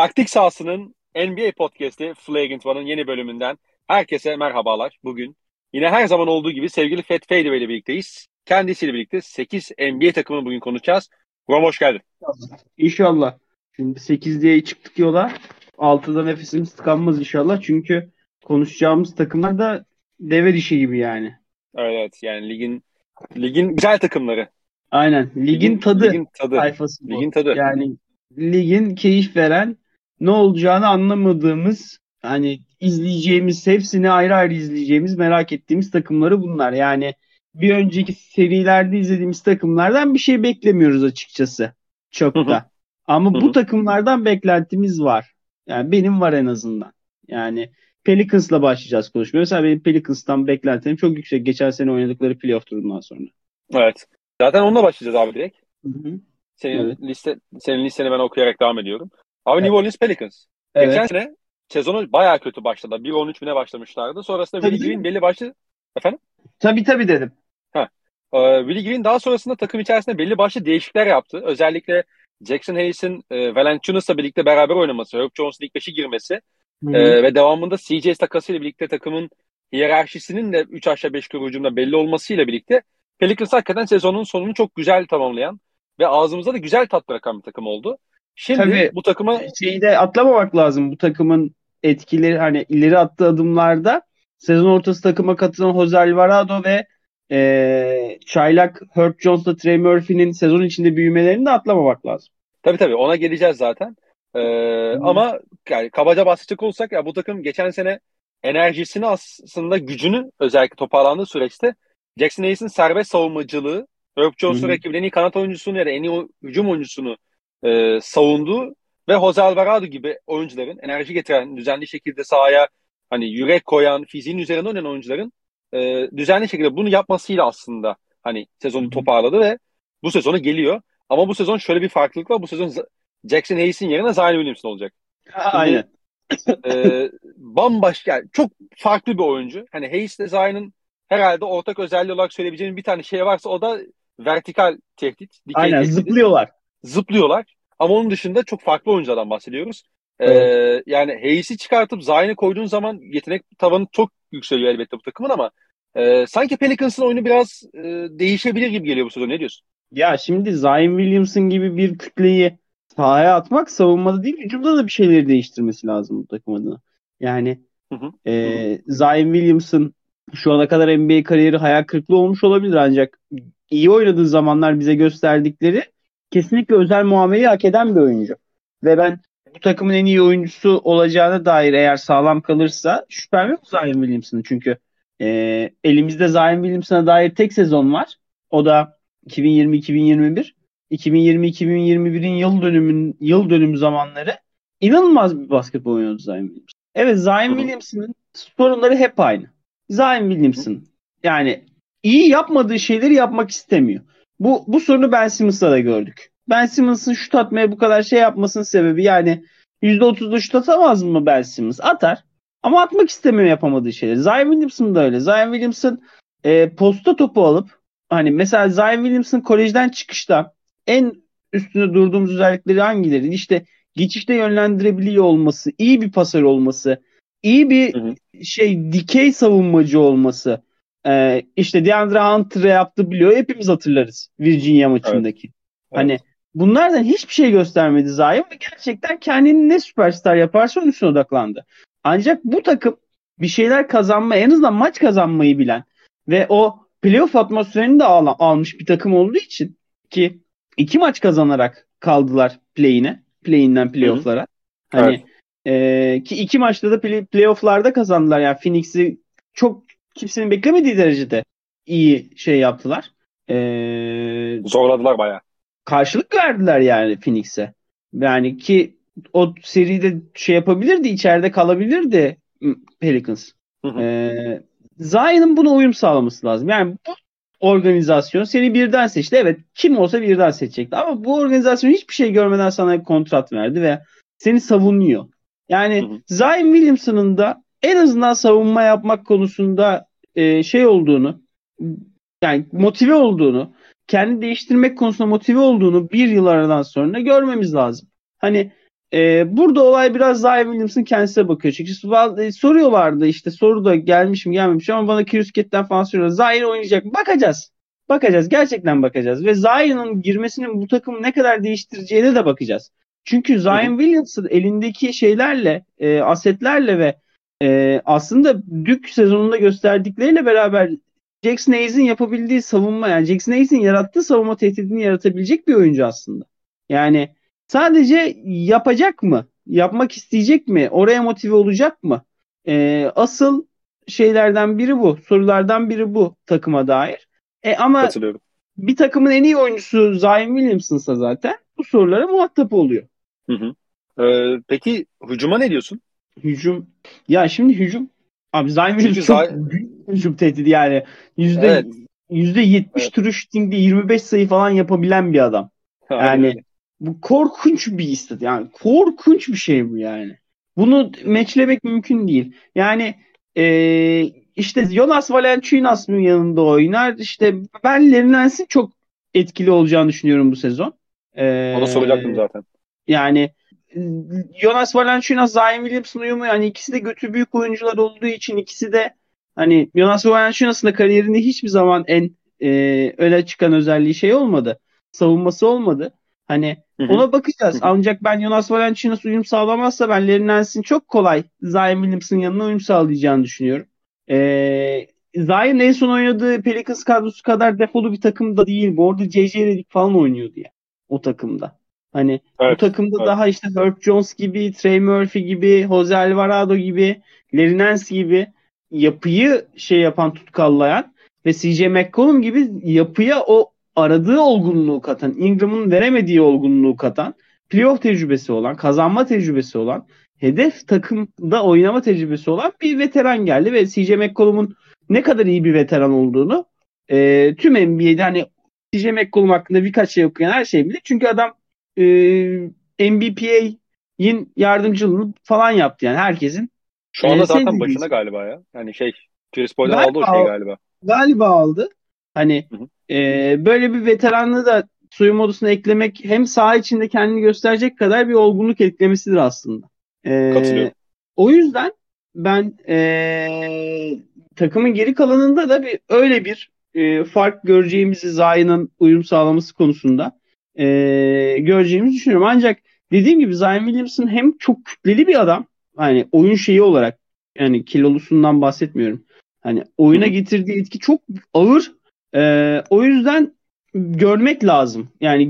Taktik sahasının NBA podcast'i Flagrant One'ın yeni bölümünden herkese merhabalar. Bugün yine her zaman olduğu gibi sevgili Fat Fade ile birlikteyiz. Kendisiyle birlikte 8 NBA takımını bugün konuşacağız. Rom hoş geldin. İnşallah. Şimdi 8 diye çıktık yola. 6'da nefesimiz tıkanmaz inşallah. Çünkü konuşacağımız takımlar da deve dişi gibi yani. Evet yani ligin ligin güzel takımları. Aynen. Ligin, ligin tadı. Ligin tadı. Sayfası bu. Ligin tadı. Yani ligin keyif veren ne olacağını anlamadığımız hani izleyeceğimiz hepsini ayrı ayrı izleyeceğimiz merak ettiğimiz takımları bunlar. Yani bir önceki serilerde izlediğimiz takımlardan bir şey beklemiyoruz açıkçası. Çok da. Hı hı. Ama bu takımlardan beklentimiz var. Yani benim var en azından. Yani Pelicans'la başlayacağız konuşmaya. Mesela benim Pelicans'tan beklentilerim çok yüksek. Geçen sene oynadıkları playoff turundan sonra. Evet. Zaten onunla başlayacağız abi direkt. Hı hı. Senin evet. liste senin listeni ben okuyarak devam ediyorum. Abi evet. New Orleans Pelicans. Evet. Geçen sene sezonu bayağı kötü başladı. 1-13 bine başlamışlardı. Sonrasında Willie Green belli başlı... Efendim? Tabii tabii dedim. Ha. Ee, Willie Green daha sonrasında takım içerisinde belli başlı değişiklikler yaptı. Özellikle Jackson Hayes'in e, Valanciunas'la birlikte beraber oynaması, Herb Jones'un ilk beşi girmesi e, ve devamında CJ takasıyla birlikte takımın hiyerarşisinin de 3 aşağı 5 yukarı ucunda belli olmasıyla birlikte Pelicans hakikaten sezonun sonunu çok güzel tamamlayan ve ağzımıza da güzel tat bırakan bir takım oldu. Şimdi Tabii, bu takıma şeyi de atlamamak lazım. Bu takımın etkileri hani ileri attığı adımlarda sezon ortası takıma katılan Jose Alvarado ve e, Çaylak Herb Jones'la Trey Murphy'nin sezon içinde büyümelerini de atlamamak lazım. Tabii tabii ona geleceğiz zaten. Ee, hmm. Ama yani kabaca bahsedecek olsak ya bu takım geçen sene enerjisini aslında gücünü özellikle toparlandığı süreçte Jackson Hayes'in serbest savunmacılığı Herb Jones'un rakibinin en iyi kanat oyuncusunu ya da en iyi hücum oyuncusunu e, savunduğu ve Jose Alvarado gibi oyuncuların enerji getiren, düzenli şekilde sahaya hani yürek koyan, fiziğin üzerinde oynayan oyuncuların e, düzenli şekilde bunu yapmasıyla aslında hani sezonu toparladı ve bu sezonu geliyor. Ama bu sezon şöyle bir farklılık var. Bu sezon Jackson Hayes'in yerine Zion Williamson olacak. Aynen. e, bambaşka, yani çok farklı bir oyuncu. Hani Hayes ile Zion'ın herhalde ortak özelliği olarak söyleyebileceğim bir tane şey varsa o da vertikal tehdit. Aynen tehdit. zıplıyorlar. Zıplıyorlar. Ama onun dışında çok farklı oyunculardan bahsediyoruz. Ee, evet. Ee, yani Hayes'i çıkartıp Zion'ı koyduğun zaman yetenek tavanı çok yükseliyor elbette bu takımın ama e, sanki Pelicans'ın oyunu biraz e, değişebilir gibi geliyor bu sezon. Ne diyorsun? Ya şimdi Zion Williamson gibi bir kütleyi sahaya atmak savunmada değil hücumda da bir şeyleri değiştirmesi lazım bu takım adına. Yani hı hı. E, Zion Williamson şu ana kadar NBA kariyeri hayal kırıklığı olmuş olabilir ancak iyi oynadığı zamanlar bize gösterdikleri kesinlikle özel muameleyi hak eden bir oyuncu. Ve ben bu takımın en iyi oyuncusu olacağına dair eğer sağlam kalırsa şüphem yok Zion Williamson'ın. Çünkü e, elimizde Zion Williamson'a dair tek sezon var. O da 2020-2021. 2020-2021'in yıl dönümün yıl dönümü zamanları inanılmaz bir basketbol oynuyordu Zion Williamson. Evet Zion Williamson'ın sorunları hep aynı. Zion Williamson yani iyi yapmadığı şeyleri yapmak istemiyor. Bu, bu sorunu Ben Simmons'ta da gördük. Ben Simmons'ın şut atmaya bu kadar şey yapmasının sebebi yani %30'da şut atamaz mı Ben Simmons? Atar. Ama atmak istemiyor yapamadığı şeyleri. Zion Williamson da öyle. Zion Williamson e, posta topu alıp hani mesela Zion Williamson kolejden çıkışta en üstünde durduğumuz özellikleri hangileri? İşte geçişte yönlendirebiliyor olması, iyi bir pasör olması, iyi bir hı hı. şey dikey savunmacı olması. Ee, işte DeAndre Hunter'ı yaptı biliyor. Hepimiz hatırlarız Virginia maçındaki. Evet. Hani evet. bunlardan hiçbir şey göstermedi Zion ve gerçekten kendini ne süperstar yaparsa onun üstüne odaklandı. Ancak bu takım bir şeyler kazanma, en azından maç kazanmayı bilen ve o playoff atmosferini de al- almış bir takım olduğu için ki iki maç kazanarak kaldılar play'ine. Play'inden playoff'lara. Hani evet. e, ki iki maçta da play- playoff'larda kazandılar. Yani Phoenix'i çok kimsenin beklemediği derecede iyi şey yaptılar. Ee, Zorladılar baya. Karşılık verdiler yani Phoenix'e. Yani ki o seride şey yapabilirdi, içeride kalabilirdi Pelicans. Ee, Zion'ın buna uyum sağlaması lazım. Yani bu organizasyon seni birden seçti. Evet kim olsa birden seçecekti. Ama bu organizasyon hiçbir şey görmeden sana bir kontrat verdi ve seni savunuyor. Yani hı hı. Zion Williamson'ın da en azından savunma yapmak konusunda e, şey olduğunu yani motive olduğunu kendi değiştirmek konusunda motive olduğunu bir yıl aradan sonra görmemiz lazım. Hani e, burada olay biraz Zion Williams'ın kendisine bakıyor. Çünkü e, soruyorlardı işte soru da gelmiş mi gelmemiş ama bana Kirüsket'ten falan soruyorlar. Zion oynayacak mı? Bakacağız. Bakacağız. Gerçekten bakacağız. Ve Zion'ın girmesinin bu takımı ne kadar değiştireceğine de bakacağız. Çünkü Zion Williams'ın elindeki şeylerle, e, asetlerle ve e, aslında Dük sezonunda gösterdikleriyle beraber Jackson Hayes'in yapabildiği savunma yani Jackson Hayes'in yarattığı savunma tehdidini yaratabilecek bir oyuncu aslında. Yani sadece yapacak mı? Yapmak isteyecek mi? Oraya motive olacak mı? E, asıl şeylerden biri bu. Sorulardan biri bu takıma dair. E, ama bir takımın en iyi oyuncusu Zion Williamson'sa zaten bu sorulara muhatap oluyor. Hı hı. Ee, peki hücuma ne diyorsun? Hücum. Ya şimdi hücum. Abi Zion Williams çok Zion... büyük hücum tehdidi yani. Yüzde evet. yüzde yetmiş evet. true shooting'de 25 sayı falan yapabilen bir adam. Yani bu korkunç bir istat. Yani korkunç bir şey bu yani. Bunu meçlemek mümkün değil. Yani ee, işte Jonas Valanciunas mı yanında oynar? İşte ben Lerinens'in çok etkili olacağını düşünüyorum bu sezon. Ee, Onu soracaktım zaten. Yani Jonas Valanciunas, Zion Williamson uyumu yani ikisi de götü büyük oyuncular olduğu için ikisi de hani Jonas Valanciunas'ın da kariyerinde hiçbir zaman en e, öne çıkan özelliği şey olmadı. Savunması olmadı. Hani Hı-hı. ona bakacağız. Hı-hı. Ancak ben Jonas Valanciunas uyum sağlamazsa ben Larry Nance'in çok kolay Zion Williamson'ın yanına uyum sağlayacağını düşünüyorum. Ee, Zion en son oynadığı Pelicans kadrosu kadar defolu bir takım da değil. Bu arada J.J. Redick falan oynuyordu ya o takımda. Hani evet, bu takımda evet. daha işte Herb Jones gibi, Trey Murphy gibi, Jose Alvarado gibi, Nance gibi yapıyı şey yapan, tutkallayan ve CJ McCollum gibi yapıya o aradığı olgunluğu katan, Ingram'ın veremediği olgunluğu katan, playoff tecrübesi olan, kazanma tecrübesi olan, hedef takımda oynama tecrübesi olan bir veteran geldi ve CJ McCollum'un ne kadar iyi bir veteran olduğunu e, tüm NBA'de hani CJ McCollum hakkında birkaç şey okuyan her şey bilir. Çünkü adam e, NBPA'in yardımcılığını falan yaptı yani herkesin. Şu anda e, zaten başına galiba ya. Yani şey Chris Paul'dan aldı o şey galiba. Galiba aldı. Hani e, böyle bir veteranlığı da soyunma odasına eklemek hem saha içinde kendini gösterecek kadar bir olgunluk eklemesidir aslında. E, Katılıyorum. O yüzden ben e, takımın geri kalanında da bir öyle bir e, fark göreceğimizi Zion'ın uyum sağlaması konusunda e, göreceğimizi düşünüyorum. Ancak dediğim gibi Zion Williamson hem çok kütleli bir adam hani oyun şeyi olarak yani kilolusundan bahsetmiyorum. Hani oyuna getirdiği etki çok ağır. E, o yüzden görmek lazım. Yani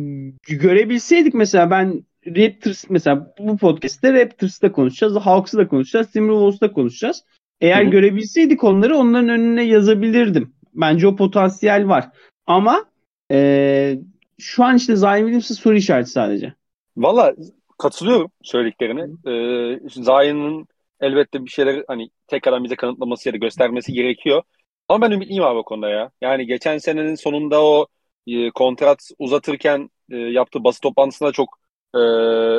görebilseydik mesela ben Raptors mesela bu podcast'te Raptors'ta konuşacağız, Hawks'ı da konuşacağız, Timberwolves'da konuşacağız. Eğer Hı-hı. görebilseydik onları onların önüne yazabilirdim. Bence o potansiyel var. Ama e, şu an işte Zion Williams'ın soru işareti sadece. Valla katılıyorum söylediklerine. Ee, Zion'ın elbette bir şeyler hani tekrardan bize kanıtlaması ya da göstermesi gerekiyor. Ama ben ümitliyim abi o konuda ya. Yani geçen senenin sonunda o e, kontrat uzatırken e, yaptığı basın toplantısında çok e,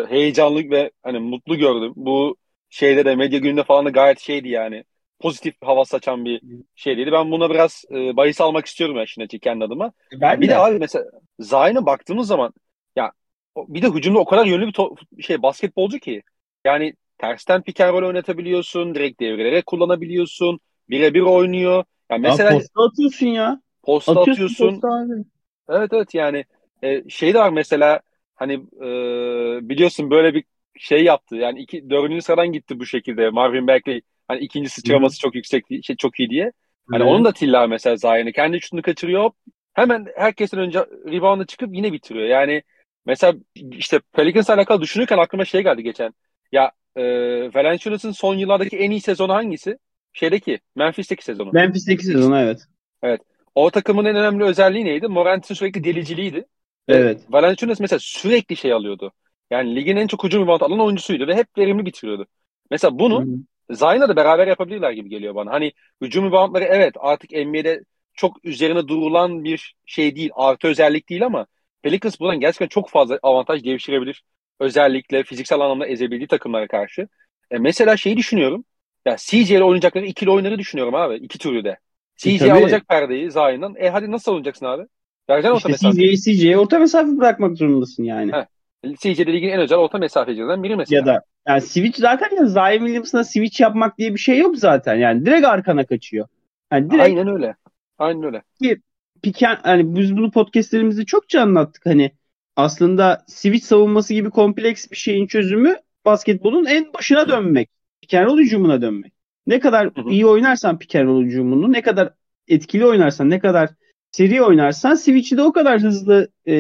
heyecanlı ve hani mutlu gördüm. Bu şeyde de medya gününde falan da gayet şeydi yani pozitif hava saçan bir şeydi. Ben buna biraz e, bahis almak istiyorum ya şimdi kendi adıma. Ben bir de. de abi mesela Zayn'a baktığımız zaman ya bir de hücumda o kadar yönlü bir to- şey basketbolcu ki yani tersten pick and roll oynatabiliyorsun, direkt devreleri kullanabiliyorsun, birebir oynuyor. Yani mesela ya posta atıyorsun ya. Posta atıyorsun. atıyorsun. Posta Evet evet yani e, şey de var mesela hani e, biliyorsun böyle bir şey yaptı. Yani iki, dördüncü sıradan gitti bu şekilde. Marvin Bagley hani ikinci sıçraması çok yüksek, şey, çok iyi diye. Hani onun da Tilla mesela Zayn'i. Kendi şutunu kaçırıyor. Hemen herkesten önce rebound'a çıkıp yine bitiriyor. Yani mesela işte Pelicans'la alakalı düşünürken aklıma şey geldi geçen. Ya e, Valenciunas'ın son yıllardaki en iyi sezonu hangisi? Şeydeki, Memphis'teki sezonu. Memphis'teki sezonu evet. Evet. O takımın en önemli özelliği neydi? Morant'in sürekli deliciliğiydi. Evet. Valenciunas mesela sürekli şey alıyordu. Yani ligin en çok hücum rebound alan oyuncusuydu ve hep verimli bitiriyordu. Mesela bunu Zion'la da beraber yapabilirler gibi geliyor bana. Hani hücum reboundları evet artık NBA'de çok üzerine durulan bir şey değil, artı özellik değil ama Pelicans buradan gerçekten çok fazla avantaj devşirebilir. Özellikle fiziksel anlamda ezebildiği takımlara karşı. E mesela şeyi düşünüyorum. Ya CJ ile oynayacakları ikili oyunları düşünüyorum abi. iki türlü de. CJ e, alacak perdeyi Zion'dan. E hadi nasıl oynayacaksın abi? Vereceksin orta işte mesafe. CJ'yi CJ'ye orta mesafe bırakmak zorundasın yani. Heh. CJ'de ligin en özel orta mesafecilerinden biri mesela. Ya da yani switch zaten ya Zion Williamson'a switch yapmak diye bir şey yok zaten. Yani direkt arkana kaçıyor. Yani direkt Aynen öyle. Aynen öyle. piken hani biz bunu podcastlerimizde çokça anlattık. Hani aslında switch savunması gibi kompleks bir şeyin çözümü basketbolun en başına dönmek. Pick and roll hücumuna dönmek. Ne kadar Hı hı. iyi oynarsan pick and roll hücumunu, ne kadar etkili oynarsan, ne kadar seri oynarsan switch'i de o kadar hızlı e,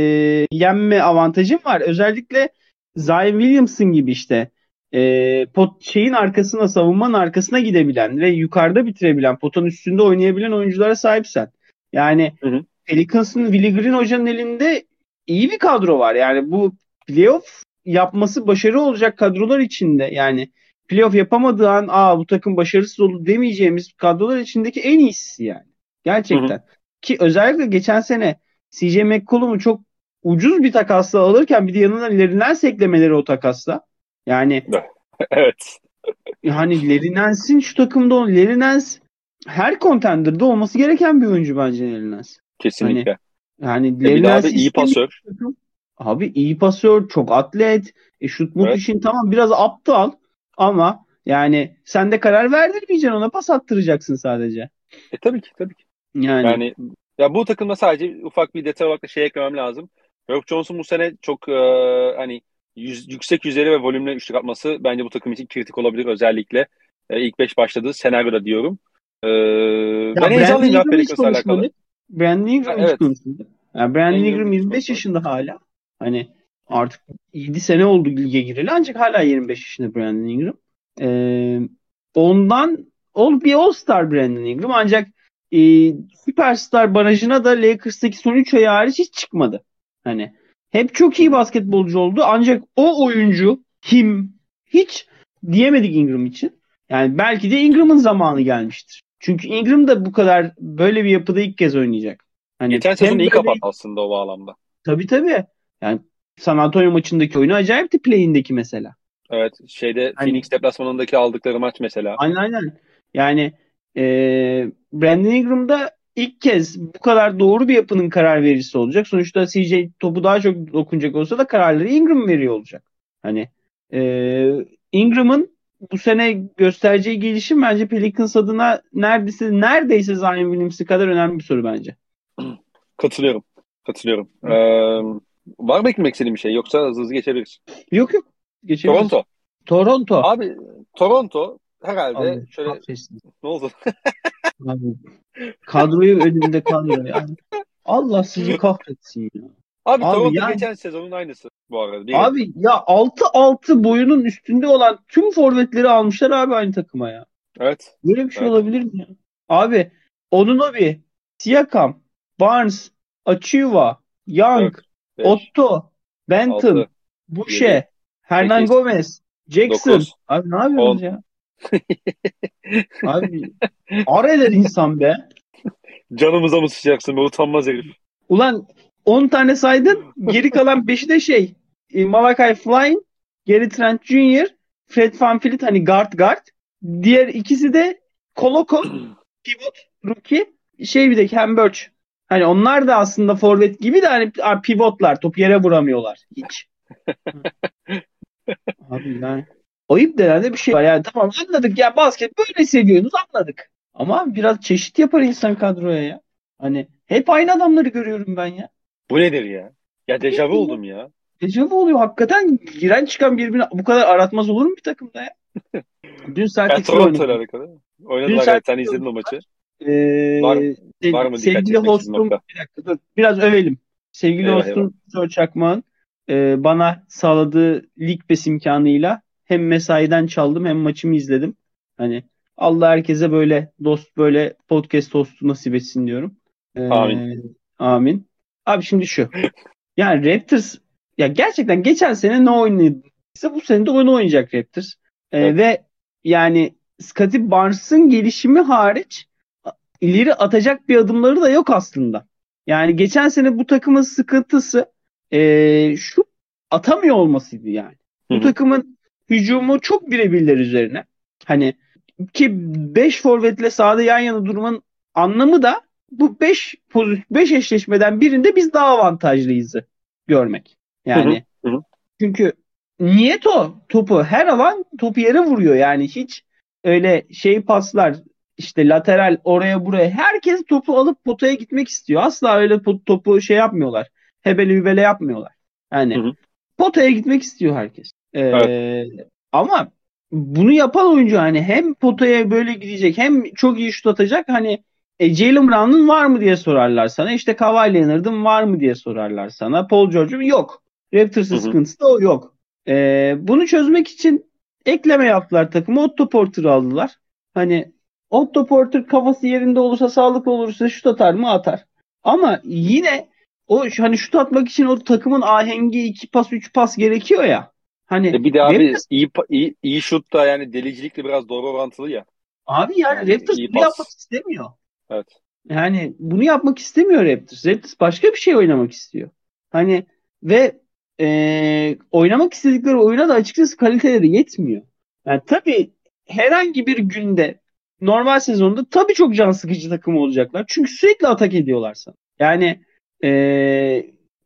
yenme avantajın var. Özellikle Zion Williamson gibi işte e, pot şeyin arkasına, savunmanın arkasına gidebilen ve yukarıda bitirebilen, potanın üstünde oynayabilen oyunculara sahipsen. Yani Hı hı. Pelicans'ın Willie Green hocanın elinde iyi bir kadro var. Yani bu playoff yapması başarı olacak kadrolar içinde yani playoff yapamadığı an aa bu takım başarısız olur demeyeceğimiz kadrolar içindeki en iyisi yani. Gerçekten. Ki özellikle geçen sene CJ McCollum'u çok ucuz bir takasla alırken bir de yanına Larry Nance eklemeleri o takasla. Yani evet. yani Larry Nance'in şu takımda Larry Nance her contender'da olması gereken bir oyuncu bence Nance. Kesinlikle. Yani E Nance iyi pasör. Abi iyi pasör, çok atlet. E, şut Evet. işin tamam biraz aptal ama yani sen de karar verdirmeyeceksin ona pas attıracaksın sadece. E tabii ki tabii ki. Yani, Yani ya bu takımda sadece ufak bir detay olarak da şey eklemem lazım. Herb Jones'un bu sene çok e, hani yüz- yüksek yüzeyli ve volümle üçlük atması bence bu takım için kritik olabilir özellikle e, ilk 5 başladığı senaryoda diyorum. E, ya ben heyecanlıyım ya Brandon Ingram hiç Pelicans'la alakalı. Brandon Ingram Ha, hiç evet. konuşmadık. Yani Brandon Ingram Ingram hiç 25 konuşmadık. yaşında hala. Hani artık 7 sene oldu lige gireli ancak hala 25 yaşında Brandon Ingram. Ee, ondan ol bir All-Star Brandon Ingram ancak e, Süperstar barajına da Lakers'taki son 3 ay hariç hiç çıkmadı. Hani hep çok iyi basketbolcu oldu ancak o oyuncu kim hiç diyemedik Ingram için. Yani belki de Ingram'ın zamanı gelmiştir. Çünkü Ingram da bu kadar böyle bir yapıda ilk kez oynayacak. Hani Geçen sezon iyi kapattı aslında o bağlamda. Tabii tabii. Yani San Antonio maçındaki oyunu acayipti play'indeki mesela. Evet şeyde Hani- Phoenix deplasmanındaki aldıkları maç mesela. Aynen aynen. Yani eee Brandon Ingram da ilk kez bu kadar doğru bir yapının karar vericisi olacak. Sonuçta CJ topu daha çok dokunacak olsa da kararları Ingram veriyor olacak. Hani eee, Ingram'ın bu sene göstereceği gelişim bence Pelicans adına neredeyse neredeyse Zion Williamson kadar önemli bir soru bence. Katılıyorum. Katılıyorum. Ee, var mı eklemek istediğin bir şey? Yoksa hızlı geçebiliriz. Yok yok. Geçebiliriz. Toronto. Toronto. Abi Toronto herhalde Abi, şöyle kahretsin. ne oldu? Abi, kadroyu önünde kadro yani. Allah sizi kahretsin ya. Abi, Abi yani- geçen sezonun aynısı bu arada. Bir- Abi ya 6-6 boyunun üstünde olan tüm forvetleri almışlar abi aynı takıma ya. Evet. Böyle bir şey Evet. olabilir mi ya? Abi Onunobi, Siakam, Barnes, Achiuwa, Young, Dört, beş, Otto, Benton, altı, Boucher, yedi, Hernan sekiz, Gomez, Jackson. dokuz, Abi ne yapıyorsunuz on. ya? Abi ar eder insan be. Canımıza mı sıçacaksın be utanmaz herif. Ulan 10 tane saydın. Geri kalan 5'i de şey. e, Malachi Flynn, Gary Trent Jr., Fred VanVleet hani guard guard. Diğer ikisi de Koloko, pivot, rookie. Şey bir de Cam Birch. Hani onlar da aslında forvet gibi de hani pivotlar. Top yere vuramıyorlar. Hiç. Abi yani ayıp denen de bir şey var. Yani tamam anladık ya basket böyle seviyorsunuz anladık. Ama biraz çeşit yapar insan kadroya ya. Hani hep aynı adamları görüyorum ben ya. Bu nedir ya? Ya dejavu oldum ya. Dejavu oluyor hakikaten. Giren çıkan birbirine bu kadar aratmaz olur mu bir takımda ya? Dün Ya Celtics'le Toronto ile oynadı. alakalı. Oynadılar Dün. Celtics'le Sen izledin o maçı. Ee, Var- var mı sevgili hostum bir dakika dur biraz övelim. Sevgili Eyvah, hostum Sör Çakmağ'ın e, bana sağladığı lig pes imkanıyla hem mesaiden çaldım hem maçımı izledim. Hani Allah herkese böyle dost böyle podcast hostu nasip etsin diyorum. Ee, Amin. Amin. Abi şimdi şu. Yani Raptors ya gerçekten geçen sene ne oynadıysa bu sene de oyunu oynayacak Raptors. Ee, Evet. Ve yani Scottie Barnes'ın gelişimi hariç ileri atacak bir adımları da yok aslında. Yani geçen sene bu takımın sıkıntısı ee, şu atamıyor olmasıydı yani. Hı Bu takımın hücumu çok birebirler üzerine. Hani ki 5 forvetle sahada yan yana durmanın anlamı da bu 5 5 eşleşmeden birinde biz daha avantajlıyızı görmek. Yani Hı hı, hı. Çünkü niyet o. Topu her alan topu yere vuruyor yani hiç öyle şey paslar işte lateral oraya buraya herkes topu alıp potaya gitmek istiyor. Asla öyle topu şey yapmıyorlar. Hebeli hübele yapmıyorlar. Yani hı hı. potaya gitmek istiyor herkes. Ee, evet. Ama bunu yapan oyuncu hani hem potaya böyle gidecek hem çok iyi şut atacak hani e, Jalen Brown'un var mı diye sorarlar sana. İşte Kawhi Leonard'ın var mı diye sorarlar sana. Paul George'un yok. Raptors'ın sıkıntısı da o yok. E, bunu çözmek için ekleme yaptılar takımı. Otto Porter'ı aldılar. Hani Otto Porter kafası yerinde olursa sağlıklı olursa şut atar mı atar. Ama yine o hani şut atmak için o takımın ahengi iki pas üç pas gerekiyor ya. Hani e bir de abi Raptors, iyi, iyi, iyi şut da yani delicilikle biraz doğru orantılı ya. Abi yani, yani Raptors bunu yapmak istemiyor. Evet. Yani bunu yapmak istemiyor Raptors. Raptors başka bir şey oynamak istiyor. Hani ve e, oynamak istedikleri oyuna da açıkçası kaliteleri yetmiyor. Yani tabii herhangi bir günde normal sezonda tabii çok can sıkıcı takım olacaklar. Çünkü sürekli atak ediyorlar sana. Yani e,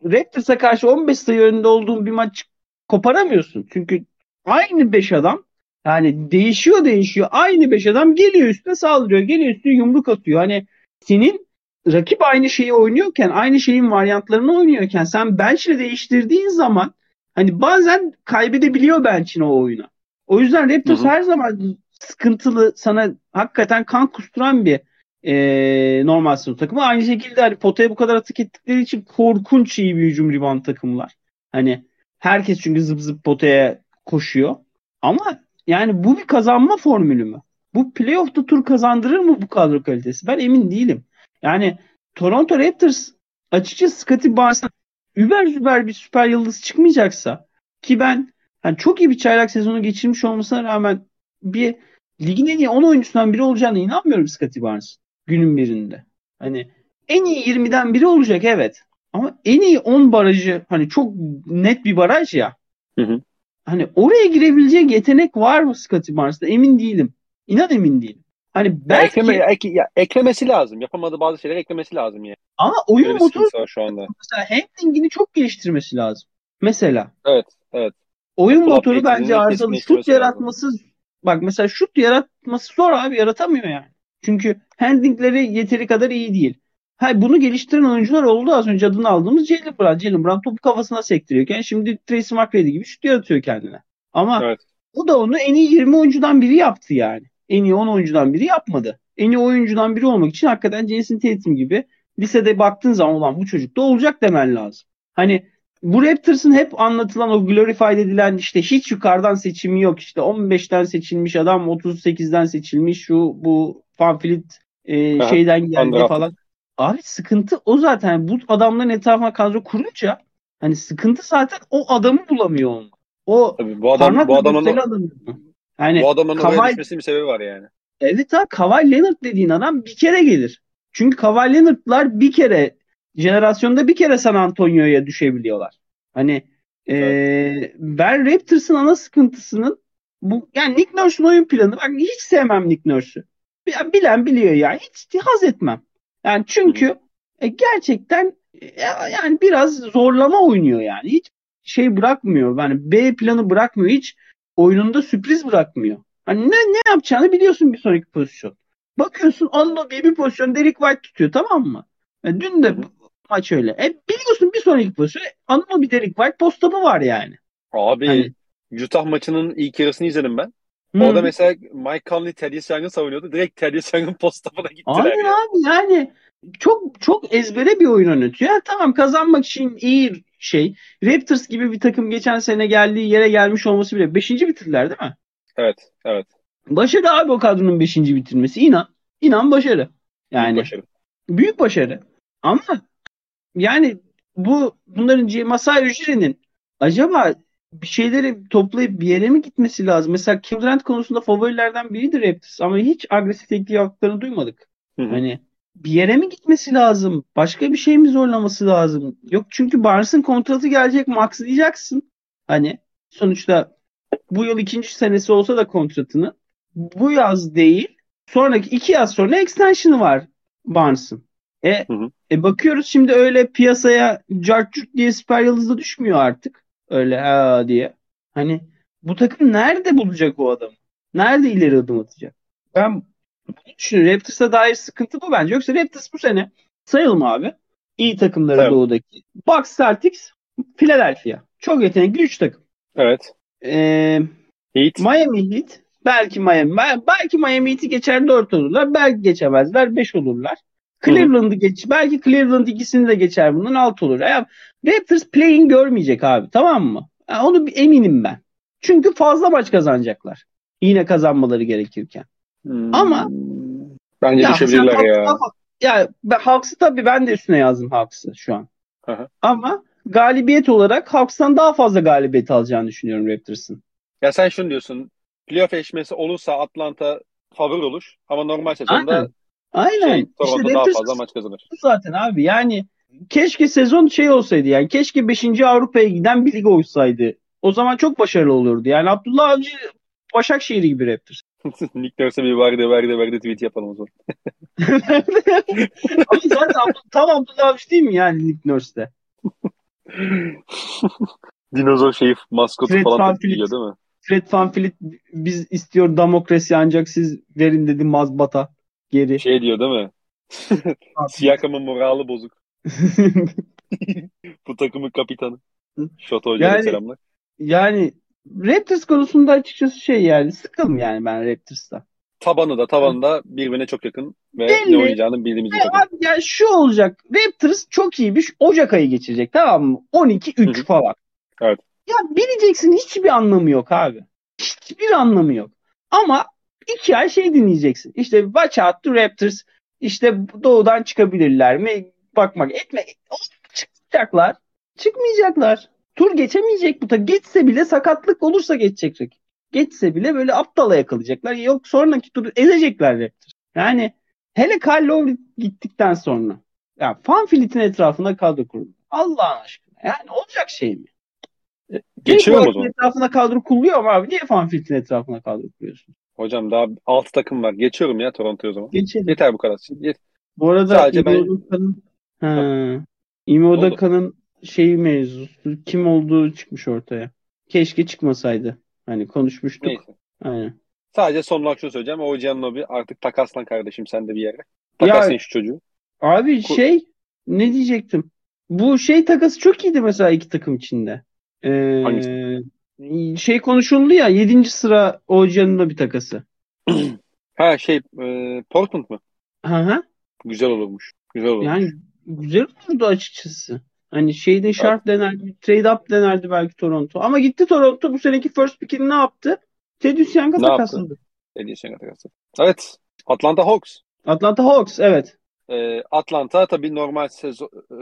Raptors'a karşı 15 sayı önünde olduğun bir maç koparamıyorsun. Çünkü aynı 5 adam yani değişiyor değişiyor. Aynı 5 adam geliyor üstüne saldırıyor. Geliyor üstüne yumruk atıyor. Hani senin rakip aynı şeyi oynuyorken, aynı şeyin varyantlarını oynuyorken sen bench'le değiştirdiğin zaman hani bazen kaybedebiliyor bench'in o oyuna. O yüzden Raptors hı hı. her zaman sıkıntılı, sana hakikaten kan kusturan bir e, normal sınıf takımı. Aynı şekilde hani potaya bu kadar atık ettikleri için korkunç iyi bir hücum rebound takımlar. Hani herkes çünkü zıp zıp potaya koşuyor. Ama yani bu bir kazanma formülü mü? Bu playoff'ta tur kazandırır mı bu kadro kalitesi? Ben emin değilim. Yani Toronto Raptors açıkçası Scottie Barnes'tan über über bir süper yıldız çıkmayacaksa ki ben yani çok iyi bir çaylak sezonu geçirmiş olmasına rağmen bir ligin en iyi 10 oyuncusundan biri olacağına inanmıyorum Scottie Barnes günün birinde. Hani en iyi 20'den biri olacak evet. Ama en iyi 10 barajı hani çok net bir baraj ya. Hı hı. Hani oraya girebilecek yetenek var mı Scottie Barnes'ta emin değilim. İnan emin değilim. Hani belki... Ya ekleme, ek, ya, eklemesi lazım. Yapamadığı bazı şeyler eklemesi lazım yani. Ama oyun motoru şu anda. mesela handlingini çok geliştirmesi lazım. Mesela. Evet, evet. Oyun Apple motoru bence arızalı. Şut yaratması lazım. bak mesela şut yaratması zor abi yaratamıyor yani. Çünkü handlingleri yeteri kadar iyi değil. Ha, bunu geliştiren oyuncular oldu az önce adını aldığımız Jalen Brown. Jalen Brown topu kafasına sektiriyorken şimdi Tracy McGrady gibi şut yaratıyor kendine. Ama evet. o da onu en iyi 20 oyuncudan biri yaptı yani en iyi 10 oyuncudan biri yapmadı. En iyi oyuncudan biri olmak için hakikaten Jason Tatum gibi lisede baktığın zaman olan bu çocuk da olacak demen lazım. Hani bu Raptors'ın hep anlatılan o glorified edilen işte hiç yukarıdan seçimi yok işte 15'ten seçilmiş adam 38'den seçilmiş şu bu fanfilit e, şeyden geldi falan. Abi sıkıntı o zaten bu adamların etrafına kadro kurunca hani sıkıntı zaten o adamı bulamıyor onu. O Tabii bu adam bu adamın adamı. Yani bu adamın oraya düşmesinin bir sebebi var yani. Evet abi Kawhi Leonard dediğin adam bir kere gelir. Çünkü Kawhi Leonard'lar bir kere jenerasyonda bir kere San Antonio'ya düşebiliyorlar. Hani evet. ee, ben Raptors'ın ana sıkıntısının bu yani Nick Nurse'un oyun planı bak hiç sevmem Nick Nurse'ü. Bilen biliyor yani hiç haz etmem. Yani çünkü e, gerçekten e, yani biraz zorlama oynuyor yani. Hiç şey bırakmıyor. Yani B planı bırakmıyor. Hiç oyununda sürpriz bırakmıyor. Hani ne, ne yapacağını biliyorsun bir sonraki pozisyon. Bakıyorsun Allah bir pozisyon Derek White tutuyor tamam mı? Yani e, dün de maç öyle. E, biliyorsun bir sonraki pozisyon Anadolu bir Derek White postapı var yani. Abi hani, Utah maçının ilk yarısını izledim ben. Hı. Orada mesela Mike Conley Thaddeus Young'ı savunuyordu. Direkt Thaddeus Young'ın postapına gittiler. Aynen yani. abi yani çok çok ezbere bir oyun oynatıyor. Ya, tamam kazanmak için iyi şey. Raptors gibi bir takım geçen sene geldiği yere gelmiş olması bile. Beşinci bitirdiler değil mi? Evet, evet. Başarı abi o kadronun beşinci bitirmesi. İnan. İnan başarı. Yani büyük başarı. Büyük başarı. Ama yani bu bunların Masai Ujiri'nin acaba bir şeyleri toplayıp bir yere mi gitmesi lazım? Mesela Kim Durant konusunda favorilerden biridir Raptors ama hiç agresif teklif yaptıklarını duymadık. Hı hı. Hani bir yere mi gitmesi lazım? Başka bir şey mi zorlaması lazım? Yok çünkü Barnes'ın kontratı gelecek max diyeceksin. Hani sonuçta bu yıl ikinci senesi olsa da kontratını bu yaz değil sonraki iki yaz sonra extension'ı var Barnes'ın. E, hı hı. e bakıyoruz şimdi öyle piyasaya cartçurt diye süper yıldızda düşmüyor artık. Öyle ha diye. Hani bu takım nerede bulacak o adamı? Nerede ileri adım atacak? Ben düşünüyorum. Raptors'a dair sıkıntı bu bence. Yoksa Raptors bu sene sayalım abi. İyi takımları evet. doğudaki. Bucks, Celtics, Philadelphia. Çok yetenekli 3 takım. Evet. Ee, Heat. Miami Heat. Belki Miami. Belki Miami Heat'i geçer 4 olurlar. Belki geçemezler 5 olurlar. Cleveland'ı geç. Belki Cleveland ikisini de geçer bundan 6 olur. Yani Raptors play'in görmeyecek abi. Tamam mı? Yani onu bir eminim ben. Çünkü fazla maç kazanacaklar. Yine kazanmaları gerekirken. Hmm. Ama bence ya düşebilirler ya. Ya ben, Hawks'ı tabii ben de üstüne yazdım Hawks'ı şu an. Aha. Ama galibiyet olarak Hawks'tan daha fazla galibiyet alacağını düşünüyorum Raptors'ın. Ya sen şunu diyorsun. Playoff eşmesi olursa Atlanta favori olur. Ama normal sezonda Aynen. Aynen. Şey, Toronto işte daha fazla maç kazanır. Zaten abi yani keşke sezon şey olsaydı yani keşke 5. Avrupa'ya giden bir lig olsaydı. O zaman çok başarılı olurdu. Yani Abdullah Avcı Başakşehir gibi Raptors. Nick Nurse'e bir vardı vardı vardı tweet yapalım o zaman. Ama zaten tam Abdullah Avcı değil mi yani Nick Nurse'de? Dinozor şeyi maskotu Fred falan biliyor değil mi? Fred Van Fleet biz istiyor demokrasi ancak siz verin dedi mazbata geri. Şey diyor değil mi? Siyakam'ın morali bozuk. Bu takımın kapitanı. Şoto hocaya yani, selamlar. Yani Raptors konusunda açıkçası şey yani sıkılım yani ben Raptors'ta. Tabanı da tavanı da birbirine çok yakın ve Belli. ne oynayacağını bildiğimiz bir takım. Abi yani şu olacak. Raptors çok iyi bir Ocak ayı geçirecek tamam mı? 12-3 falan. Evet. Ya bileceksin hiçbir anlamı yok abi. Hiçbir anlamı yok. Ama iki ay şey dinleyeceksin. İşte watch out the Raptors. İşte doğudan çıkabilirler mi? Bakmak etme. Çıkacaklar. Çıkmayacaklar. Tur geçemeyecek bu. Geçse bile sakatlık olursa geçecek. Geçse bile böyle aptala yakalayacaklar. Yok sonraki turu ezecekler Raptors. Yani hele Kyle gittikten sonra. Ya fan filitin etrafında kadro kuruldu. Allah'ın aşkına. Yani olacak şey mi? Geçiyor mu etrafına kadro kuruluyor ama abi niye fan filitin etrafına kadro kuruyorsun? Hocam daha 6 takım var. Geçiyorum ya Toronto'ya o zaman. Geçelim. Yeter bu kadar. Yet bu arada Sadece ben... ha, Ime Odaka'nın şeyi mevzusu kim olduğu çıkmış ortaya. Keşke çıkmasaydı. Hani konuşmuştuk. Neyse. Aynen. Sadece son olarak şunu söyleyeceğim. O Giannobi artık takaslan kardeşim sen de bir yere. Takaslan ya, şu çocuğu. Abi Kur- şey ne diyecektim? Bu şey takası çok iyiydi mesela iki takım içinde. Ee, Hangisi? Şey konuşuldu ya 7. sıra Oğuzcan'ın bir takası. ha şey e, Portland mı? Hı hı. Güzel olurmuş. Güzel olurmuş. Yani güzel olurdu açıkçası. Hani şeyde şart denerdi, trade up denerdi belki Toronto. Ama gitti Toronto bu seneki first pick'ini ne yaptı? Teddy Young'a takasladı. Teddy Young'a takasladı. Evet. Atlanta Hawks. Atlanta Hawks evet. Ee, Atlanta tabii normal sezon e,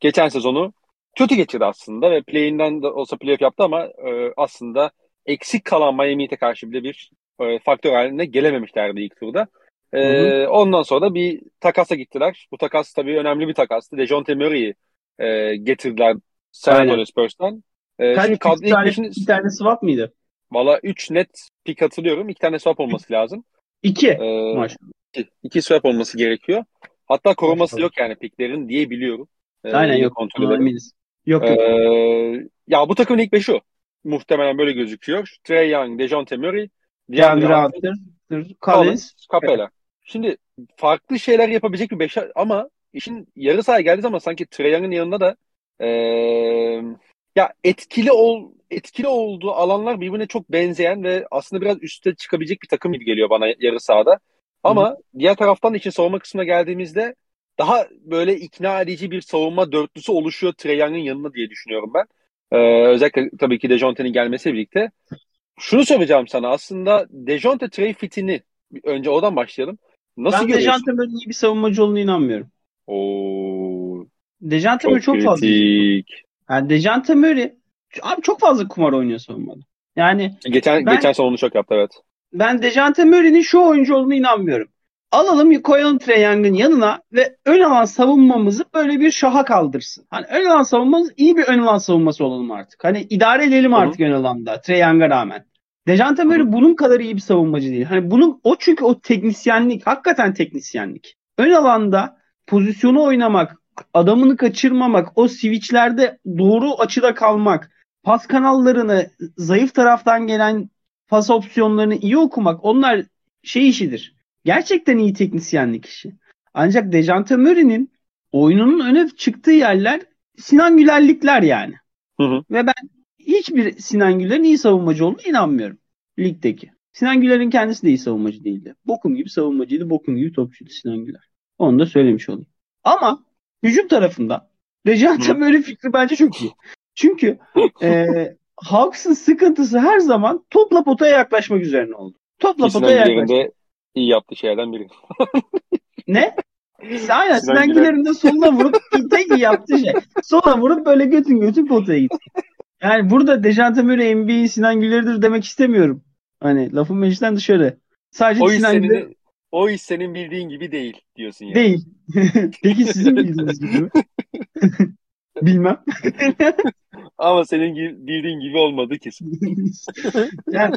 geçen sezonu kötü geçirdi aslında ve play'inden de olsa playoff yaptı ama e, aslında eksik kalan Miami'ye karşı bile bir e, faktör haline gelememişlerdi ilk turda. E, ondan sonra da bir takasa gittiler. Bu takas tabii önemli bir takastı. Dejounte Murray'i e, getirdiler San Antonio Spurs'tan. E, Kaç, şimdi kadro tane, beşin... bir tane swap mıydı? Valla 3 net pick hatırlıyorum. 2 tane swap olması lazım. 2 ee, maç. 2 swap olması gerekiyor. Hatta koruması yok yani picklerin diye biliyorum. Ee, Aynen yok. Kontrol Yok yok. Ee, ya bu takımın ilk beşi o. Muhtemelen böyle gözüküyor. Trey Young, Dejounte Murray, DeAndre Hunter, Collins, Capela. Şimdi farklı şeyler yapabilecek bir beş ama işin yarı sahaya geldiği zaman sanki Trey Young'ın yanında da ee, ya etkili ol etkili olduğu alanlar birbirine çok benzeyen ve aslında biraz üstte çıkabilecek bir takım gibi geliyor bana yarı sahada. Ama Hı. diğer taraftan için savunma kısmına geldiğimizde daha böyle ikna edici bir savunma dörtlüsü oluşuyor Trey Young'ın yanına diye düşünüyorum ben. Ee, özellikle tabii ki Dejounte'nin gelmesiyle birlikte. Şunu soracağım sana aslında Dejounte Trey fitini önce oradan başlayalım. Nasıl ben görüyorsun? Dejounte böyle iyi bir savunmacı olduğunu inanmıyorum. Oo. Dejounte Murray çok fazla. Yani Dejounte Murray abi çok fazla kumar oynuyor savunmada. Yani geçen ben, geçen sene onu çok yaptı evet. Ben Dejounte Murray'nin şu oyuncu olduğunu inanmıyorum. Alalım koyalım Trey Young'ın yanına ve ön alan savunmamızı böyle bir şaha kaldırsın. Hani ön alan savunmamız iyi bir ön alan savunması olalım artık. Hani idare edelim artık Hı-hı. ön alanda Trey Young'a rağmen. Dejante Murray bunun kadar iyi bir savunmacı değil. Hani bunun o çünkü o teknisyenlik, hakikaten teknisyenlik. Ön alanda pozisyonu oynamak, adamını kaçırmamak, o switchlerde doğru açıda kalmak, pas kanallarını zayıf taraftan gelen pas opsiyonlarını iyi okumak onlar şey işidir. Gerçekten iyi teknisyenlik işi. Ancak Dejante Murray'nin oyununun öne çıktığı yerler Sinan Gülerlikler yani. Hı hı. Ve ben hiçbir Sinan Güler'in iyi savunmacı olduğuna inanmıyorum. Ligdeki. Sinan Güler'in kendisi de iyi savunmacı değildi. Bokum gibi savunmacıydı, bokum gibi topçuydu Sinan Güler. Onu da söylemiş olayım. Ama hücum tarafında Dejante Murray fikri bence çok iyi. Çünkü e, Hawks'ın sıkıntısı her zaman topla potaya yaklaşmak üzerine oldu. Topla Sinan potaya yaklaşmak. De iyi yaptığı şeylerden biri. Ne? Aynen Sinan Sinan Güler. Güler'in de soluna vurup tek iyi yaptığı şey. Sola vurup böyle götün götün potaya gitti. Yani burada Dejante Murray NBA'in Sinan Güler'idir demek istemiyorum. Hani lafın meclisten dışarı. Sadece O Sinan Güler senin, o iş senin bildiğin gibi değil diyorsun yani. değil. Peki sizin bildiğiniz gibi mi? Bilmem. Ama senin bildiğin gibi olmadı kesin. yani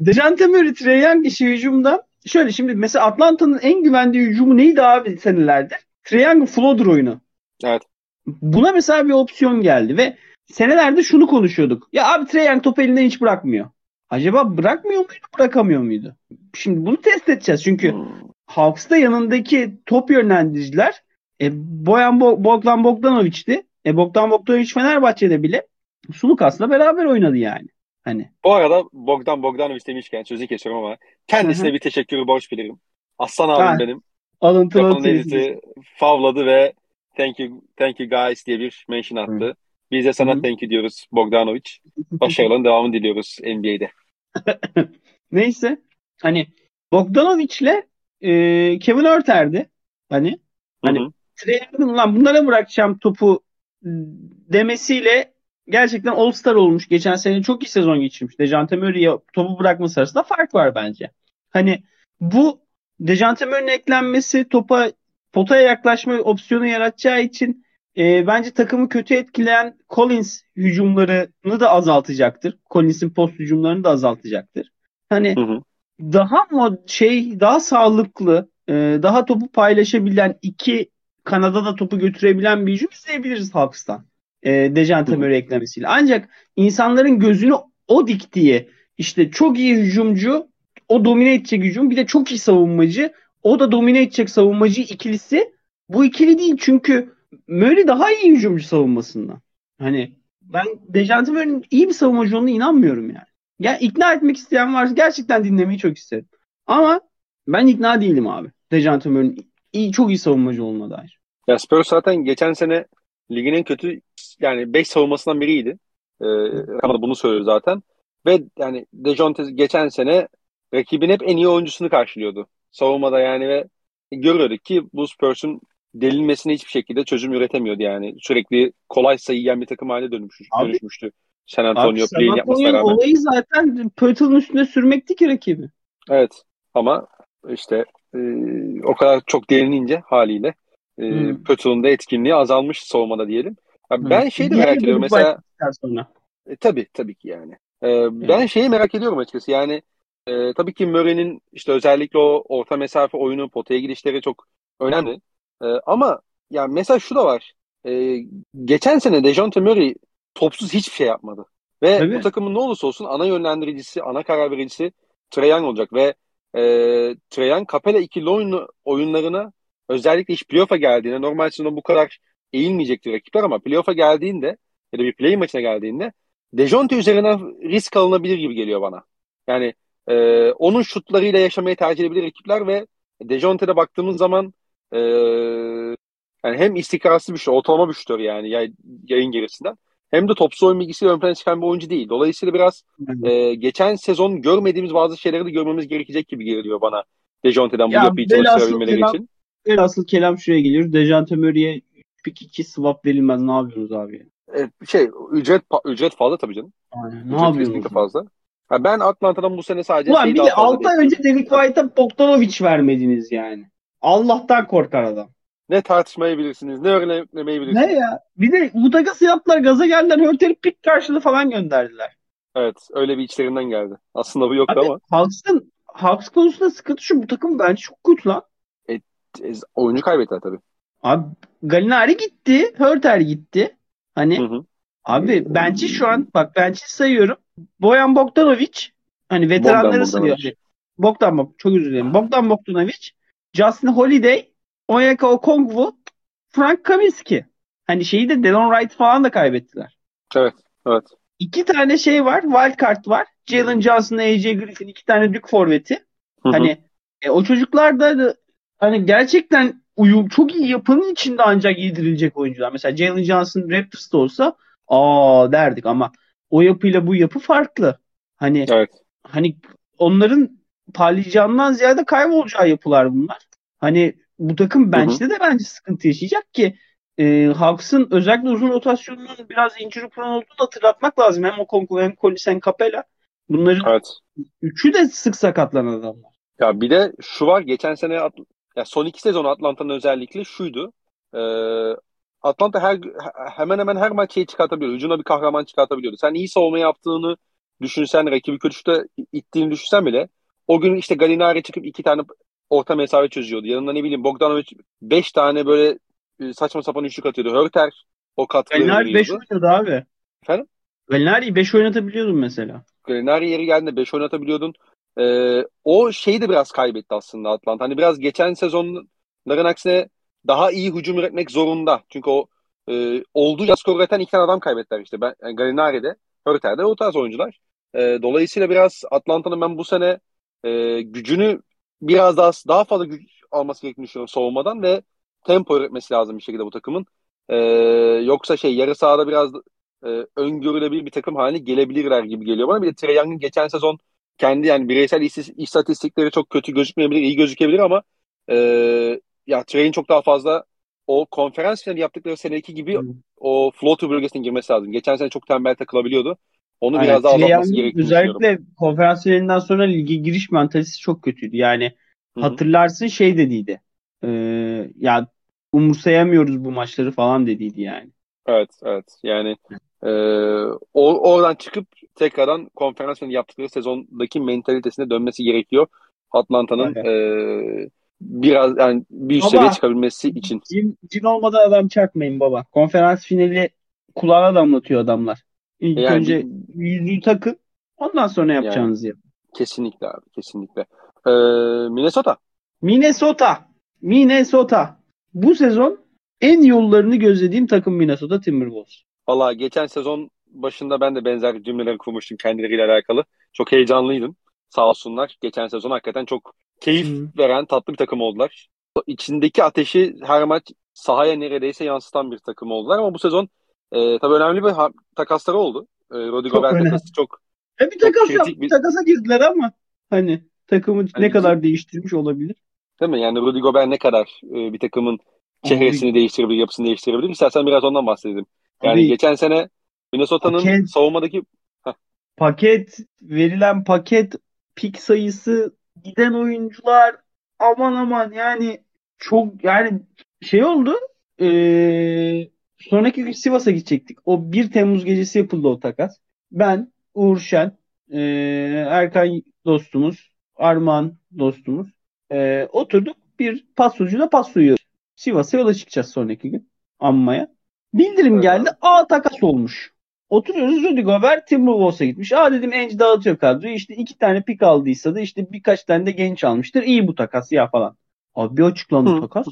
Dejante Murray, Trae Young işi hücumda şöyle şimdi mesela Atlanta'nın en güvendiği hücumu neydi abi senelerdir? Young'ın floater oyunu. Evet. Buna mesela bir opsiyon geldi ve senelerde şunu konuşuyorduk. Ya abi Young topu elinden hiç bırakmıyor. Acaba bırakmıyor muydu, bırakamıyor muydu? Şimdi bunu test edeceğiz çünkü Hmm. Hawks'ta yanındaki top yönlendiriciler e, Boyan Bo- Bogdan Bogdanovic'ti. E, Bogdan Bogdanovic Fenerbahçe'de bile Sulukas'la beraber oynadı yani. Hani Bu arada Bogdan Bogdanovic demişken sözü kesiyorum ama kendisine Hı bir teşekkürü borç bilirim. Aslan abim Ha, benim. tweet'i. editi favladı ve thank you, thank you guys diye bir mention attı. Biz de sana Hı. thank you diyoruz Bogdanovic. Başarıların devamını diliyoruz NBA'de. Neyse hani Bogdanovic'le e, Kevin Örter'di. Hani Hani- Hı hı. Young'ın lan bunlara bırakacağım topu demesiyle gerçekten All-Star olmuş. Geçen sene çok iyi sezon geçirmiş. Dejante Murray'e topu bırakması arasında fark var bence. Hani bu Dejante Murray'nin eklenmesi topa potaya yaklaşma opsiyonu yaratacağı için e, bence takımı kötü etkileyen Collins hücumlarını da azaltacaktır. Collins'in post hücumlarını da azaltacaktır. Hani Hı hı. daha mı şey daha sağlıklı e, daha topu paylaşabilen iki kanada da topu götürebilen bir hücum izleyebiliriz Hawks'tan. E, Dejante. Murray eklemesiyle. Ancak insanların gözünü o diktiği işte çok iyi hücumcu o domine edecek hücum bir de çok iyi savunmacı o da domine edecek savunmacı ikilisi bu ikili değil çünkü Murray daha iyi hücumcu savunmasında. Hani ben Dejante Murray'nin iyi bir savunmacı olduğuna inanmıyorum yani. Ya ikna etmek isteyen varsa gerçekten dinlemeyi çok isterim. Ama ben ikna değilim abi. Dejante Murray'nin iyi, çok iyi savunmacı olduğuna dair. Ya Spurs zaten geçen sene ligin en kötü yani 5 savunmasından biriydi. Ee, Rakamda da bunu söylüyor zaten. Ve yani Dejounte geçen sene rakibin hep en iyi oyuncusunu karşılıyordu. Savunmada yani ve görüyorduk ki bu Spurs'un delinmesine hiçbir şekilde çözüm üretemiyordu yani. Sürekli kolay sayı yiyen bir takım haline dönmüş, Abi- dönüşmüştü. San Antonio play'in yapmasına rağmen. olayı zaten Pötl'ün üstüne sürmekti ki rakibi. Evet ama işte e, o kadar çok delinince haliyle e, Hmm. Pötül'ün de etkinliği azalmış savunmada diyelim. Ya ben şeyi de merak ediyorum grup mesela sonra. e, tabii tabii ki yani. E, ben şeyi merak ediyorum açıkçası yani e, tabii ki Murray'nin işte özellikle o orta mesafe oyunu potaya gidişleri çok önemli. E, ama ya mesela şu da var. E, geçen sene Dejounte Murray topsuz hiçbir şey yapmadı. Ve Tabii. bu takımın ne olursa olsun ana yönlendiricisi, ana karar vericisi Young olacak ve e, Trae Young Capela ikili oyunu, oyunlarına özellikle iş playoff'a geldiğinde normal sezonda bu kadar eğilmeyecektir rakipler ama playoff'a geldiğinde ya da bir play maçına geldiğinde Dejounte üzerinden risk alınabilir gibi geliyor bana. Yani e, onun şutlarıyla yaşamayı tercih edebilir rakipler ve Dejounte'de baktığımız zaman e, yani hem istikrarsız bir şut, ortalama bir şutör yani yay- yayın gerisinden hem de topsuz oyun bilgisiyle ön plana çıkan bir oyuncu değil. Dolayısıyla biraz e, geçen sezon görmediğimiz bazı şeyleri de görmemiz gerekecek gibi geliyor bana Dejounte'den bu Ya yapıyı çalıştırabilmeleri için. Velhasıl kelam şuraya geliyor. Dejante Murray'e pick 2 swap verilmez. Ne yapıyorsunuz abi? E, şey ücret ücret fazla tabii canım. Aynen. Ne yapıyorsunuz? fazla. Ha, ben Atlanta'dan bu sene sadece Ulan şeyi bir de fazla 6 ay önce Derek White'a Bogdanovic vermediniz yani. Allah'tan korkar adam. Ne tartışmayı bilirsiniz, ne öğrenmeyi bilirsiniz. Ne ya? Bir de bu takası yaptılar gaza geldiler. Hörter'i pick karşılığı falan gönderdiler. Evet, öyle bir içlerinden geldi. Aslında bu yoktu Abi ama Hawks'ın Hawks konusunda sıkıntı şu. Bu takım bence çok kötü lan. Oyuncu kaybettiler tabii. Abi Galinari gitti. Hörter gitti. Hani Hı hı. Abi bench'i şu an bak bench'i sayıyorum. Boyan Bogdanovic hani veteranları sayıyor. Bogdan Bog çok özür dilerim. Bogdan Bogdanovic, Justin Holiday, Onyeka Okongwu, Frank Kaminsky. Hani şeyi de Delon Wright falan da kaybettiler. Evet, evet. İki tane şey var. Wild card var. Jalen Johnson, AJ Griffin iki tane Duke forveti. Hani e, o çocuklar da hani gerçekten uyum çok iyi yapının içinde ancak yedirilecek oyuncular. Mesela Jalen Johnson Raptors'ta olsa aa derdik ama o yapıyla bu yapı farklı. Hani evet. hani onların parlayacağından ziyade kaybolacağı yapılar bunlar. Hani bu takım bench'te de bence sıkıntı yaşayacak ki e, Hawks'ın özellikle uzun rotasyonunun biraz injury prone olduğunu hatırlatmak lazım. Hem Okonkwo hem Collins hem Capella. Bunların evet. üçü de sık sakatlanan adamlar. Ya bir de şu var geçen sene ya son iki sezon Atlanta'nın özellikle şuydu. E, Atlanta her hemen hemen her maç şey çıkartabiliyordu. Ucuna bir kahraman çıkartabiliyordu. Sen iyi savunma yaptığını düşünsen, rakibi kötü ittiğini düşünsen bile o gün işte Galinari çıkıp iki tane orta mesafe çözüyordu. Yanında ne bileyim Bogdanovic beş tane böyle e, saçma sapan üçlük atıyordu. Hörter o katkıları Galinari beş oynuyordu abi. Efendim? Galinari'yi beş oynatabiliyordun mesela. Galinari yeri geldiğinde beş oynatabiliyordun. Ee, o şeyi de biraz kaybetti aslında Atlanta. Hani biraz geçen sezonların aksine daha iyi hücum üretmek zorunda. Çünkü o e, olduğu skor üreten iki tane adam kaybettiler işte. Ben, yani Galinari'de, Hörter'de o tarz oyuncular. E, dolayısıyla biraz Atlanta'nın ben bu sene e, gücünü biraz daha daha fazla güç alması gerektiğini düşünüyorum savunmadan ve tempo üretmesi lazım bir şekilde bu takımın. E, yoksa şey yarı sahada biraz e, öngörülebilir bir takım haline gelebilirler gibi geliyor bana. Bir de Trey Young'ın geçen sezon kendi yani bireysel istatistikleri çok kötü gözükmeyebilir, iyi gözükebilir ama e, ya Trey'in çok daha fazla o konferans finali yaptıkları seneki gibi hmm. o floater bölgesine girmesi lazım. Geçen sene çok tembel takılabiliyordu. Onu Aynen. biraz daha azaltması gerektiğini Özellikle konferans finalinden sonra lige giriş mentalitesi çok kötüydü. Yani Hı-hı. hatırlarsın şey dediydi. E, ya umursayamıyoruz bu maçları falan dediydi yani. Evet, evet. Yani e, o, oradan çıkıp tekrardan konferans finali yaptıkları sezondaki mentalitesine dönmesi gerekiyor. Atlanta'nın e, biraz yani bir üst seviye çıkabilmesi için. Cin, cin olmadan adam çakmayın baba. Konferans finali kulağına damlatıyor adamlar. İlk yani, önce yüzüğü takın. Ondan sonra yapacağınızı yani, yapın. Kesinlikle abi. Kesinlikle. Ee, Minnesota. Minnesota. Minnesota. Bu sezon en yollarını gözlediğim takım Minnesota Timberwolves. Valla geçen sezon başında ben de benzer cümleler kurmuştum kendileriyle alakalı. Çok heyecanlıydım. Sağ olsunlar. Geçen sezon hakikaten çok keyif hmm. veren tatlı bir takım oldular. İçindeki ateşi her maç sahaya neredeyse yansıtan bir takım oldular ama bu sezon e, tabii önemli bir ha- takasları oldu. E, Rudy Gobert takası çok e bir takas yap, bir... takasa girdiler ama hani takımı hani ne kadar değiştirmiş olabilir. Değil mi? Yani Rudy Gobert ne kadar e, bir takımın çehresini değiştirebilir, yapısını değiştirebilir. İstersen biraz ondan bahsedelim. Yani Abi, geçen sene Minnesota'nın savunmadaki paket verilen paket pik sayısı giden oyuncular aman aman yani çok yani şey oldu ee, sonraki gün Sivas'a gidecektik. O 1 Temmuz gecesi yapıldı o takas. Ben, Uğur Şen, e, Erkan dostumuz, Armağan dostumuz e, oturduk bir pasoncuyla pasoyu Sivas'a yola çıkacağız sonraki gün Amma'ya. Bildirim evet. geldi. A takas olmuş. Oturuyoruz Rudy Gobert Timberwolves'a gitmiş. Aa dedim Enci dağıtıyor kadroyu. İşte iki tane pik aldıysa da işte birkaç tane de genç almıştır. İyi bu takas ya falan. Abi bir açıklandı takas.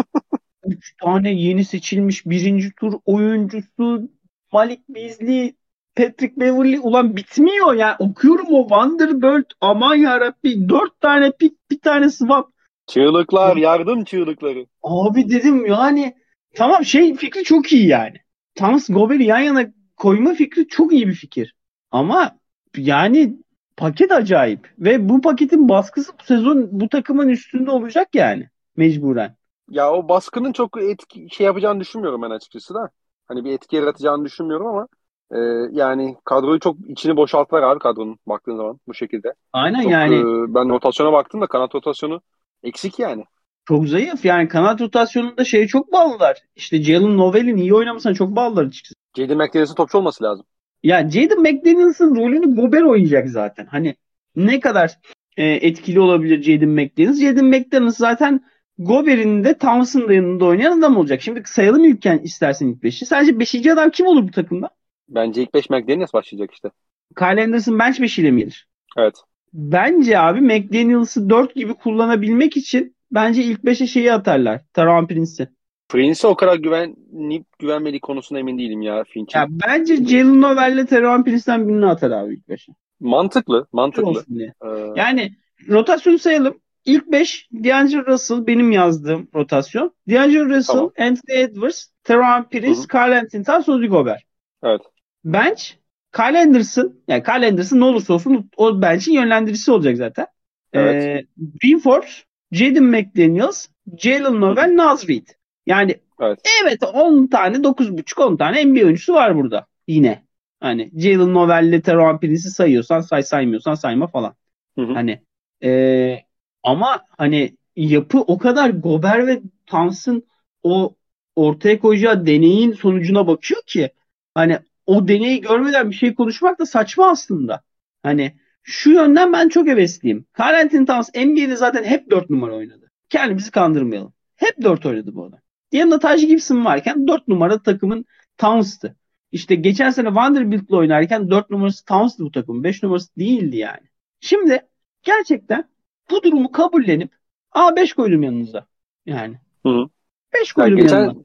Üç tane yeni seçilmiş birinci tur oyuncusu Malik Beasley Patrick Beverly ulan bitmiyor ya. Okuyorum o Vanderbilt aman yarabbi dört tane pik bir tane swap. Çığlıklar yardım çığlıkları. Abi dedim yani tamam şey fikri çok iyi yani. Thomas Gobert'i yan yana koyma fikri çok iyi bir fikir. Ama yani paket acayip. Ve bu paketin baskısı bu sezon bu takımın üstünde olacak yani. Mecburen. Ya o baskının çok etki şey yapacağını düşünmüyorum ben açıkçası da. Hani bir etki yaratacağını düşünmüyorum ama e, yani kadroyu çok içini boşalttılar abi kadronun baktığın zaman bu şekilde. Aynen çok, yani. E, ben rotasyona baktım da kanat rotasyonu eksik yani. Çok zayıf. Yani kanat rotasyonunda şey çok bağlılar. İşte Jalen Novel'in iyi oynamasına çok bağlılar açıkçası. Jaden McDaniels'ın topçu olması lazım. Ya Jaden McDaniels'ın rolünü Gober oynayacak zaten. Hani ne kadar e, etkili olabilir Jaden McDaniels? Jaden McDaniels zaten Gober'in de da yanında oynayan adam olacak. Şimdi sayalım ilkken istersen ilk beşi. Sadece beşinci adam kim olur bu takımda? Bence ilk 5 McDaniels başlayacak işte. Kyle Anderson bench 5 ile mi gelir? Evet. Bence abi McDaniels'ı 4 gibi kullanabilmek için bence ilk 5'e şeyi atarlar. Taron Prince'i. Prince'e o kadar güvenip güvenmediği konusunda emin değilim ya Finch'in. Ya bence Jalen Novell'le Teron Prince'den birini atar abi ilk 5'e. Mantıklı, mantıklı. Ee... Yani rotasyonu sayalım. İlk 5 D'Angelo Russell benim yazdığım rotasyon. D'Angelo Russell, tamam. Anthony Edwards, Teron Prince, Carl Anthony Towns, Rudy Gobert. Evet. Bench Kyle Anderson, yani Kyle Anderson ne olursa olsun o bench'in yönlendiricisi olacak zaten. Evet. Ee, Green Forbes, Jaden McDaniels, Jalen Noel, Naz Reid. Yani evet. evet 10 tane 9.5 10 tane NBA oyuncusu var burada yine. Hani Jalen Noel ile Teron Prince'i sayıyorsan say saymıyorsan sayma falan. Hı hı. Hani e, ama hani yapı o kadar Gober ve Thompson o ortaya koyacağı deneyin sonucuna bakıyor ki hani o deneyi görmeden bir şey konuşmak da saçma aslında. Hani şu yönden ben çok hevesliyim. Carl Anthony Towns NBA'de zaten hep 4 numara oynadı. Kendimizi kandırmayalım. Hep 4 oynadı bu adam. Yanında Taj Gibson varken 4 numara takımın Towns'tı. İşte geçen sene Vanderbilt'le oynarken 4 numarası Towns'tı bu takım. 5 numarası değildi yani. Şimdi gerçekten bu durumu kabullenip A5 koydum yanınıza. Yani. Hı 5 koydum geçen, yanına.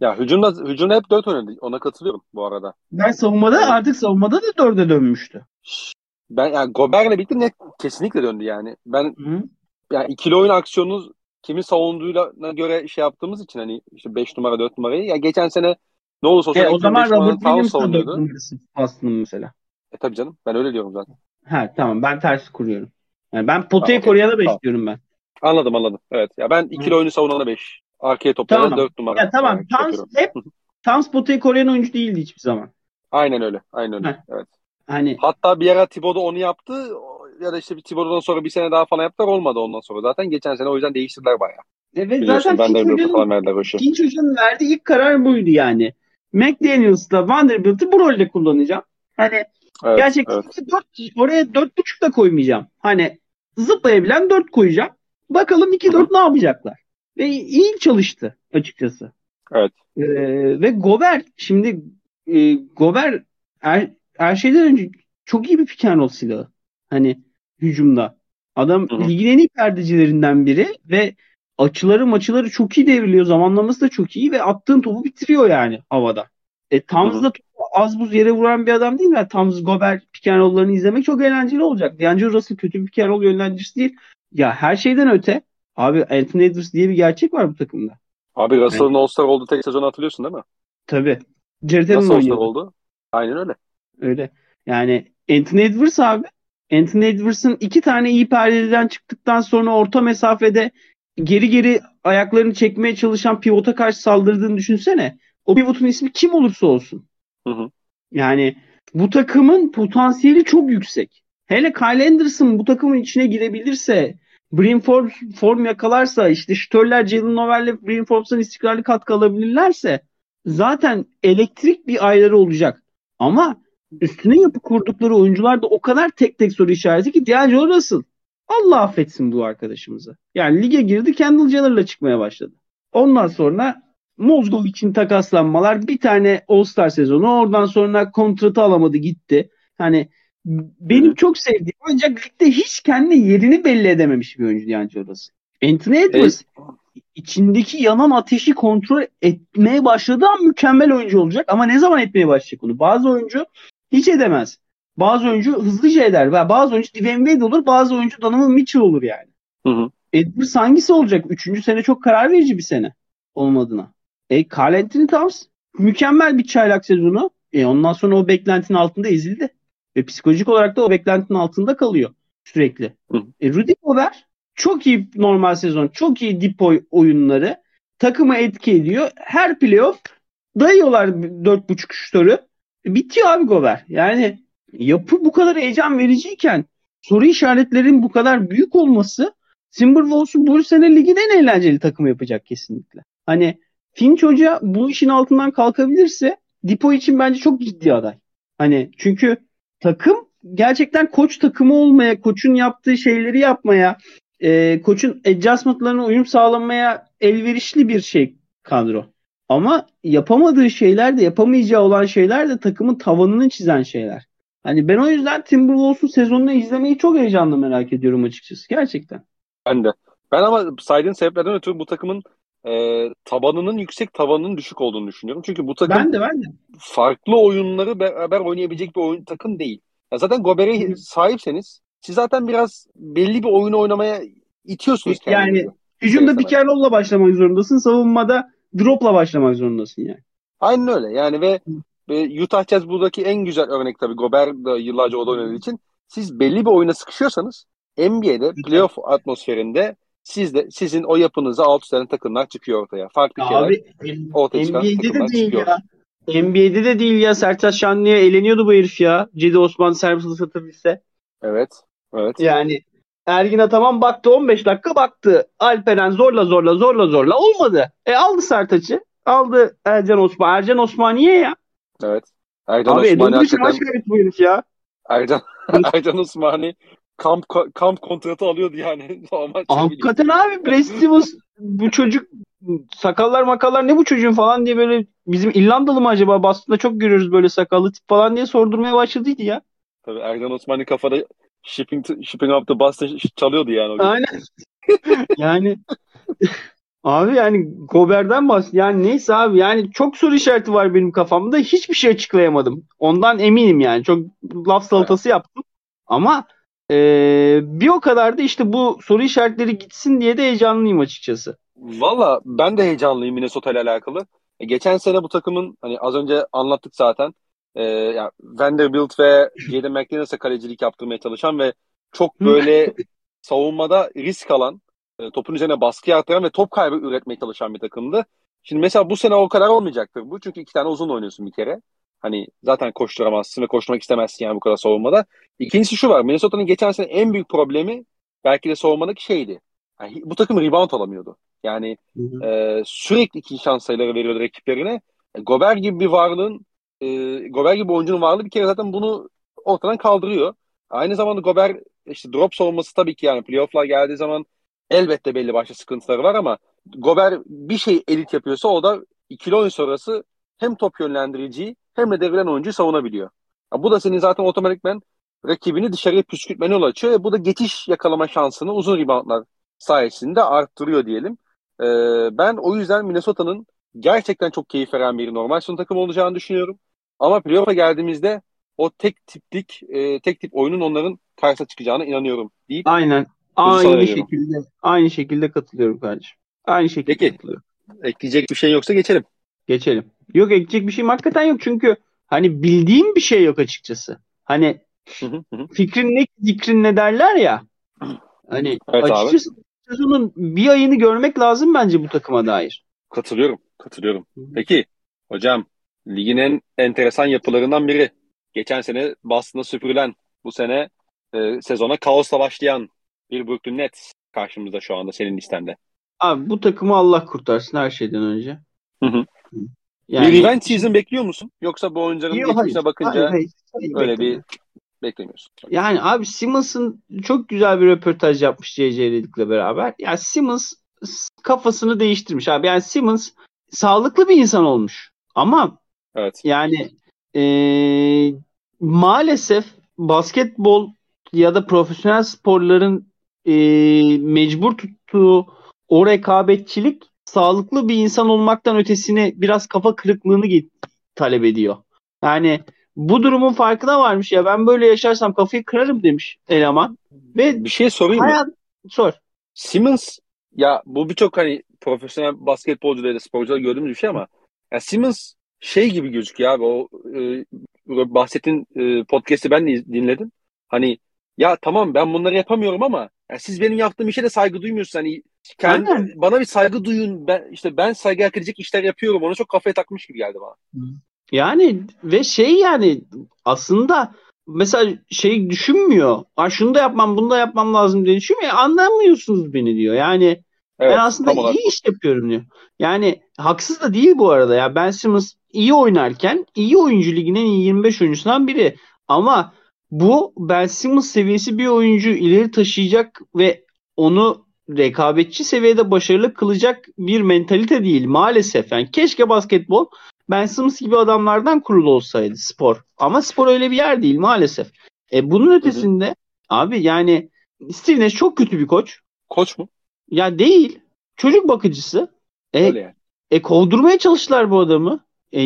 Ya hücumda, hücumda hep 4 oynadı. Ona katılıyorum bu arada. Ben savunmada artık savunmada da 4'e dönmüştü. Ben yani Gober'le birlikte net kesinlikle döndü yani. Ben Hı. yani ikili oyun aksiyonu kimin savunduğuna göre şey yaptığımız için hani işte 5 numara 4 numarayı ya geçen sene ne olursa olsun e, o zaman Robert Williams'ın 4 numarası aslında mesela. E tabii canım ben öyle diyorum zaten. Ha tamam ben ters kuruyorum. Yani ben potayı tamam, koruyana 5 tamam. diyorum ben. Anladım anladım. Evet. Ya ben ikili Hı. oyunu savunana 5. Arkaya toplayan tamam. 4 numara. Ya tamam. Yani Tams hep Tams potayı koruyan oyuncu değildi hiçbir zaman. Aynen öyle. Aynen öyle. Heh. Evet. Hani Hatta bir ara Thibodeau onu yaptı ya da işte bir Thibodeau'dan sonra bir sene daha falan yaptılar olmadı ondan sonra zaten. Geçen sene o yüzden değiştirdiler bayağı. Evet Biliyorsun, zaten Finch Hoca'nın, Finch Hoca'nın verdiği ilk karar buydu yani. McDaniels'la Vanderbilt'i bu rolde kullanacağım. Hani evet, gerçekten evet. 4, oraya 4.5 da koymayacağım. Hani zıplayabilen 4 koyacağım. Bakalım 2-4 ne yapacaklar. Ve iyi çalıştı açıkçası. Evet. Ee, ve Gober şimdi e, Gober her, her şeyden önce çok iyi bir pick and roll silahı. Hani hücumda. Adam Hı-hı. ligin en iyi perdecilerinden biri ve açıları maçıları çok iyi devriliyor. Zamanlaması da çok iyi ve attığın topu bitiriyor yani havada. E, Tams da az buz yere vuran bir adam değil mi? Yani Tams Gober pick and roll'larını izlemek çok eğlenceli olacak. D'Angelo Russell kötü bir pick and roll yönlendiricisi değil. Ya her şeyden öte Abi Anthony Edwards diye bir gerçek var bu takımda. Abi Russell'ın yani. All-Star olduğu tek sezonu hatırlıyorsun değil mi? Tabii. Jared Nasıl All-Star oldu? Aynen öyle. Öyle. Yani Anthony Edwards abi. Anthony Edwards'ın iki tane iyi perdeden çıktıktan sonra orta mesafede geri geri ayaklarını çekmeye çalışan pivota karşı saldırdığını düşünsene. O pivotun ismi kim olursa olsun. Hı hı. Yani bu takımın potansiyeli çok yüksek. Hele Kyle Anderson bu takımın içine girebilirse Brim form, form yakalarsa işte Störler, Jalen Novel ile Brim Forbes'tan istikrarlı katkı alabilirlerse zaten elektrik bir ayları olacak. Ama üstüne yapı kurdukları oyuncular da o kadar tek tek soru işareti ki D'Angelo Russell. Allah affetsin bu arkadaşımızı. Yani lige girdi Kendall Jenner'la çıkmaya başladı. Ondan sonra Mozgov için takaslanmalar bir tane All-Star sezonu oradan sonra kontratı alamadı gitti. Hani benim çok sevdiğim ancak ligde hiç kendi yerini belli edememiş bir oyuncu D'Angelo Russell. Anthony Edwards evet. içindeki yanan ateşi kontrol etmeye başladığı an mükemmel oyuncu olacak ama ne zaman etmeye başlayacak onu? Bazı oyuncu hiç edemez. Bazı oyuncu hızlıca eder. Bazı oyuncu Dwayne Wade olur. Bazı oyuncu Donovan Mitchell olur yani. Hı hı. Edwards hangisi olacak? Üçüncü sene çok karar verici bir sene olmadığına. E Carl Anthony Towns mükemmel bir çaylak sezonu. E ondan sonra o beklentinin altında ezildi. Ve psikolojik olarak da o beklentinin altında kalıyor sürekli. Hı. E, Rudy Gobert çok iyi normal sezon, çok iyi dip oyunları takıma etki ediyor. Her playoff dayıyorlar 4.5 şutörü. Bitiyor abi Gobert. Yani yapı bu kadar heyecan vericiyken soru işaretlerin bu kadar büyük olması Timberwolves'u bu sene ligin en eğlenceli takımı yapacak kesinlikle. Hani Finch Hoca bu işin altından kalkabilirse Dipo için bence çok ciddi aday. Hani çünkü takım gerçekten koç takımı olmaya, koçun yaptığı şeyleri yapmaya, e, koçun adjustment'larına uyum sağlamaya elverişli bir şey kadro. Ama yapamadığı şeyler de yapamayacağı olan şeyler de takımın tavanını çizen şeyler. Hani ben o yüzden Timberwolves'un sezonunu izlemeyi çok heyecanlı merak ediyorum açıkçası. Gerçekten. Ben de. Ben ama saydığın sebeplerden ötürü bu takımın e, tabanının yüksek tavanının düşük olduğunu düşünüyorum. Çünkü bu takım ben de, ben de. farklı oyunları beraber oynayabilecek bir oyun takım değil. Ya zaten Gober'e sahipseniz siz zaten biraz belli bir oyunu oynamaya itiyorsunuz kendinizi. Yani hücumda pick and başlamak zorundasın. Savunmada dropla başlamak zorundasın yani. Aynen öyle. Yani ve, ve Utah Jazz buradaki en güzel örnek tabii. Gober da yıllarca orada oynadığı için siz belli bir oyuna sıkışıyorsanız NBA'de playoff atmosferinde siz de sizin o yapınıza alt üstten takımlar çıkıyor ortaya. Farklı ya şeyler abi, ortaya çıkan NBA'de takımlar de değil çıkıyor. Ya. NBA'de de değil ya. Sertaç Şanlı'ya eğleniyordu bu herif ya. Cedi Osman Serbs'ı satabilse. Evet. Evet. Yani Ergin Ataman baktı 15 dakika baktı. Alperen zorla zorla zorla zorla olmadı. E aldı Sertaç'ı. Aldı Ercan Osman. Ercan Osmaniye ya. Evet. Ercan Abi Osmani hakikaten... maç bu herif ya. Ercan, Ercan Osmani kamp kamp kontratı alıyordu yani. Hakikaten abi Brad bu çocuk sakallar makallar ne bu çocuğun falan diye böyle bizim İrlandalı mı acaba Boston'da çok görüyoruz böyle sakallı tip falan diye sordurmaya başladıydı ya. Tabii Ergan Osman'ın kafada shipping, shipping up the Boston çalıyordu yani. O gün. Aynen. yani abi yani Gober'den bahs yani neyse abi yani çok soru işareti var benim kafamda hiçbir şey açıklayamadım. Ondan eminim yani çok laf salatası yaptım ama ee, bir o kadar da işte bu soru işaretleri gitsin diye de heyecanlıyım açıkçası. Valla ben de heyecanlıyım Minnesota ile alakalı. E, geçen sene bu takımın hani az önce anlattık zaten. E, yani Vanderbilt ve Jaden McDaniels'e kalecilik yaptırmaya çalışan ve çok böyle savunmada risk alan, e, topun üzerine baskı artıran ve top kaybı üretmeye çalışan bir takımdı. Şimdi mesela bu sene o kadar olmayacaktır bu. Çünkü iki tane uzun oynuyorsun bir kere. Hani zaten koşturamazsın ve koşmak istemezsin yani bu kadar savunmada. İkincisi şu var. Minnesota'nın geçen sene en büyük problemi belki de savunmadaki şeydi. Yani bu takım rebound alamıyordu. Yani e, sürekli iki şans sayıları veriyordu rakiplerine. E, Gober gibi bir varlığın e, Gober gibi oyuncunun varlığı bir kere zaten bunu ortadan kaldırıyor. Aynı zamanda Gober işte drop savunması tabii ki yani playoff'lar geldiği zaman elbette belli başlı sıkıntıları var ama Gober bir şey elit yapıyorsa o da ikili oyun sonrası hem top yönlendiriciyi hem de devrilen oyuncuyu savunabiliyor. Ya bu da senin zaten otomatikmen rakibini dışarıya püskürtmene yol açıyor ve bu da geçiş yakalama şansını uzun reboundlar sayesinde arttırıyor diyelim. Ee, ben o yüzden Minnesota'nın gerçekten çok keyif veren bir normal son takım olacağını düşünüyorum. Ama playoff'a geldiğimizde o tek tiplik, e, tek tip oyunun onların karşısına çıkacağına inanıyorum deyip Aynen. Aynı şekilde aynı şekilde katılıyorum kardeşim. Aynı şekilde Peki, katılıyorum. Ekleyecek bir şey yoksa geçelim. Geçelim. Yok ekleyecek bir şeyim hakikaten yok çünkü hani bildiğim bir şey yok açıkçası. Hani fikrin ne fikrin ne derler ya. Hani evet, açıkçası abi. sezonun bir ayını görmek lazım bence bu takıma dair. Katılıyorum. Katılıyorum. Peki hocam ligin en enteresan yapılarından biri. Geçen sene Boston'a süpürülen bu sene e, sezona kaosla başlayan bir Brooklyn Nets karşımızda şu anda senin listende. Abi bu takımı Allah kurtarsın her şeyden önce. Hı hı. Yani, bir revenge season bekliyor musun? Yoksa bu oyuncuların yok, geçmişine hayır, bakınca hayır, hayır, hayır, öyle bir beklemiyorsun. Yani abi Simmons'ın çok güzel bir röportaj yapmış JJ Redick'le beraber. Yani Simmons kafasını değiştirmiş abi. Yani Simmons sağlıklı bir insan olmuş. Ama evet. yani e, maalesef basketbol ya da profesyonel sporların e, mecbur tuttuğu o rekabetçilik sağlıklı bir insan olmaktan ötesine biraz kafa kırıklığını talep ediyor. Yani bu durumun farkına varmış ya ben böyle yaşarsam kafayı kırarım demiş eleman. Ve bir şey sorayım hayat... mı? Sor. Simmons ya bu birçok hani profesyonel basketbolcu ya da sporcular gördüğümüz bir şey ama ya Simmons şey gibi gözüküyor abi o e, bahsettiğin e, podcast'i ben de dinledim. Hani ya tamam ben bunları yapamıyorum ama ya siz benim yaptığım işe de saygı duymuyorsunuz. Hani kendi, bana bir saygı duyun. Ben işte ben saygı hak edecek işler yapıyorum. Ona çok kafaya takmış gibi geldi bana. Yani ve şey yani aslında mesela şey düşünmüyor. Ha şunu da yapmam, bunu da yapmam lazım diye düşünmüyor. Anlamıyorsunuz beni diyor. Yani evet, ben aslında iyi olarak. iş yapıyorum diyor. Yani haksız da değil bu arada ya. Ben Simmons iyi oynarken iyi oyuncu liginin 25 oyuncusundan biri. Ama bu Ben Simmons seviyesi bir oyuncu ileri taşıyacak ve onu rekabetçi seviyede başarılı kılacak bir mentalite değil maalesef. Yani keşke basketbol Ben Simmons gibi adamlardan kurulu olsaydı spor. Ama spor öyle bir yer değil maalesef. E bunun ötesinde hı hı. abi yani Steve Nash çok kötü bir koç. Koç mu? Ya değil. Çocuk bakıcısı. E, öyle yani. E kovdurmaya çalıştılar bu adamı. E,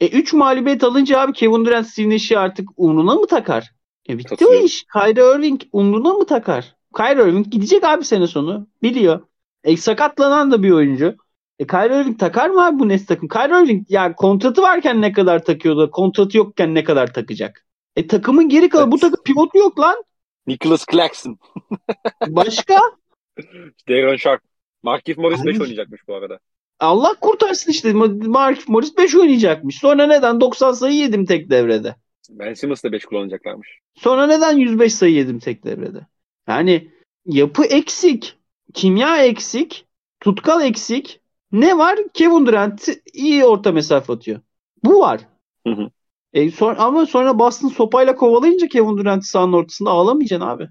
e 3 mağlubiyet alınca abi Kevin Durant Steve Nash'i artık umruna mı takar? E bitti o iş. Kyrie Irving umruna mı takar? Kyrie Irving gidecek abi sene sonu. Biliyor. E, sakatlanan da bir oyuncu. E Kyrie Irving takar mı abi bu Nets takım? Kyrie Irving yani kontratı varken ne kadar takıyordu? Kontratı yokken ne kadar takacak? E takımın geri kalan evet. bu takım pivotu yok lan. Nicholas Claxton. Başka? Darren Sharp. Markif Morris 5 oynayacakmış bu arada. Allah kurtarsın işte. Markif Morris 5 oynayacakmış. Sonra neden 90 sayı yedim tek devrede? Ben Simmons da 5 kullanacaklarmış. Sonra neden 105 sayı yedim tek devrede? Yani yapı eksik. Kimya eksik. Tutkal eksik. Ne var? Kevin Durant iyi orta mesafe atıyor. Bu var. Hı hı. E sonra, ama sonra Boston sopayla kovalayınca Kevin Durant'i sahanın ortasında ağlamayacaksın abi.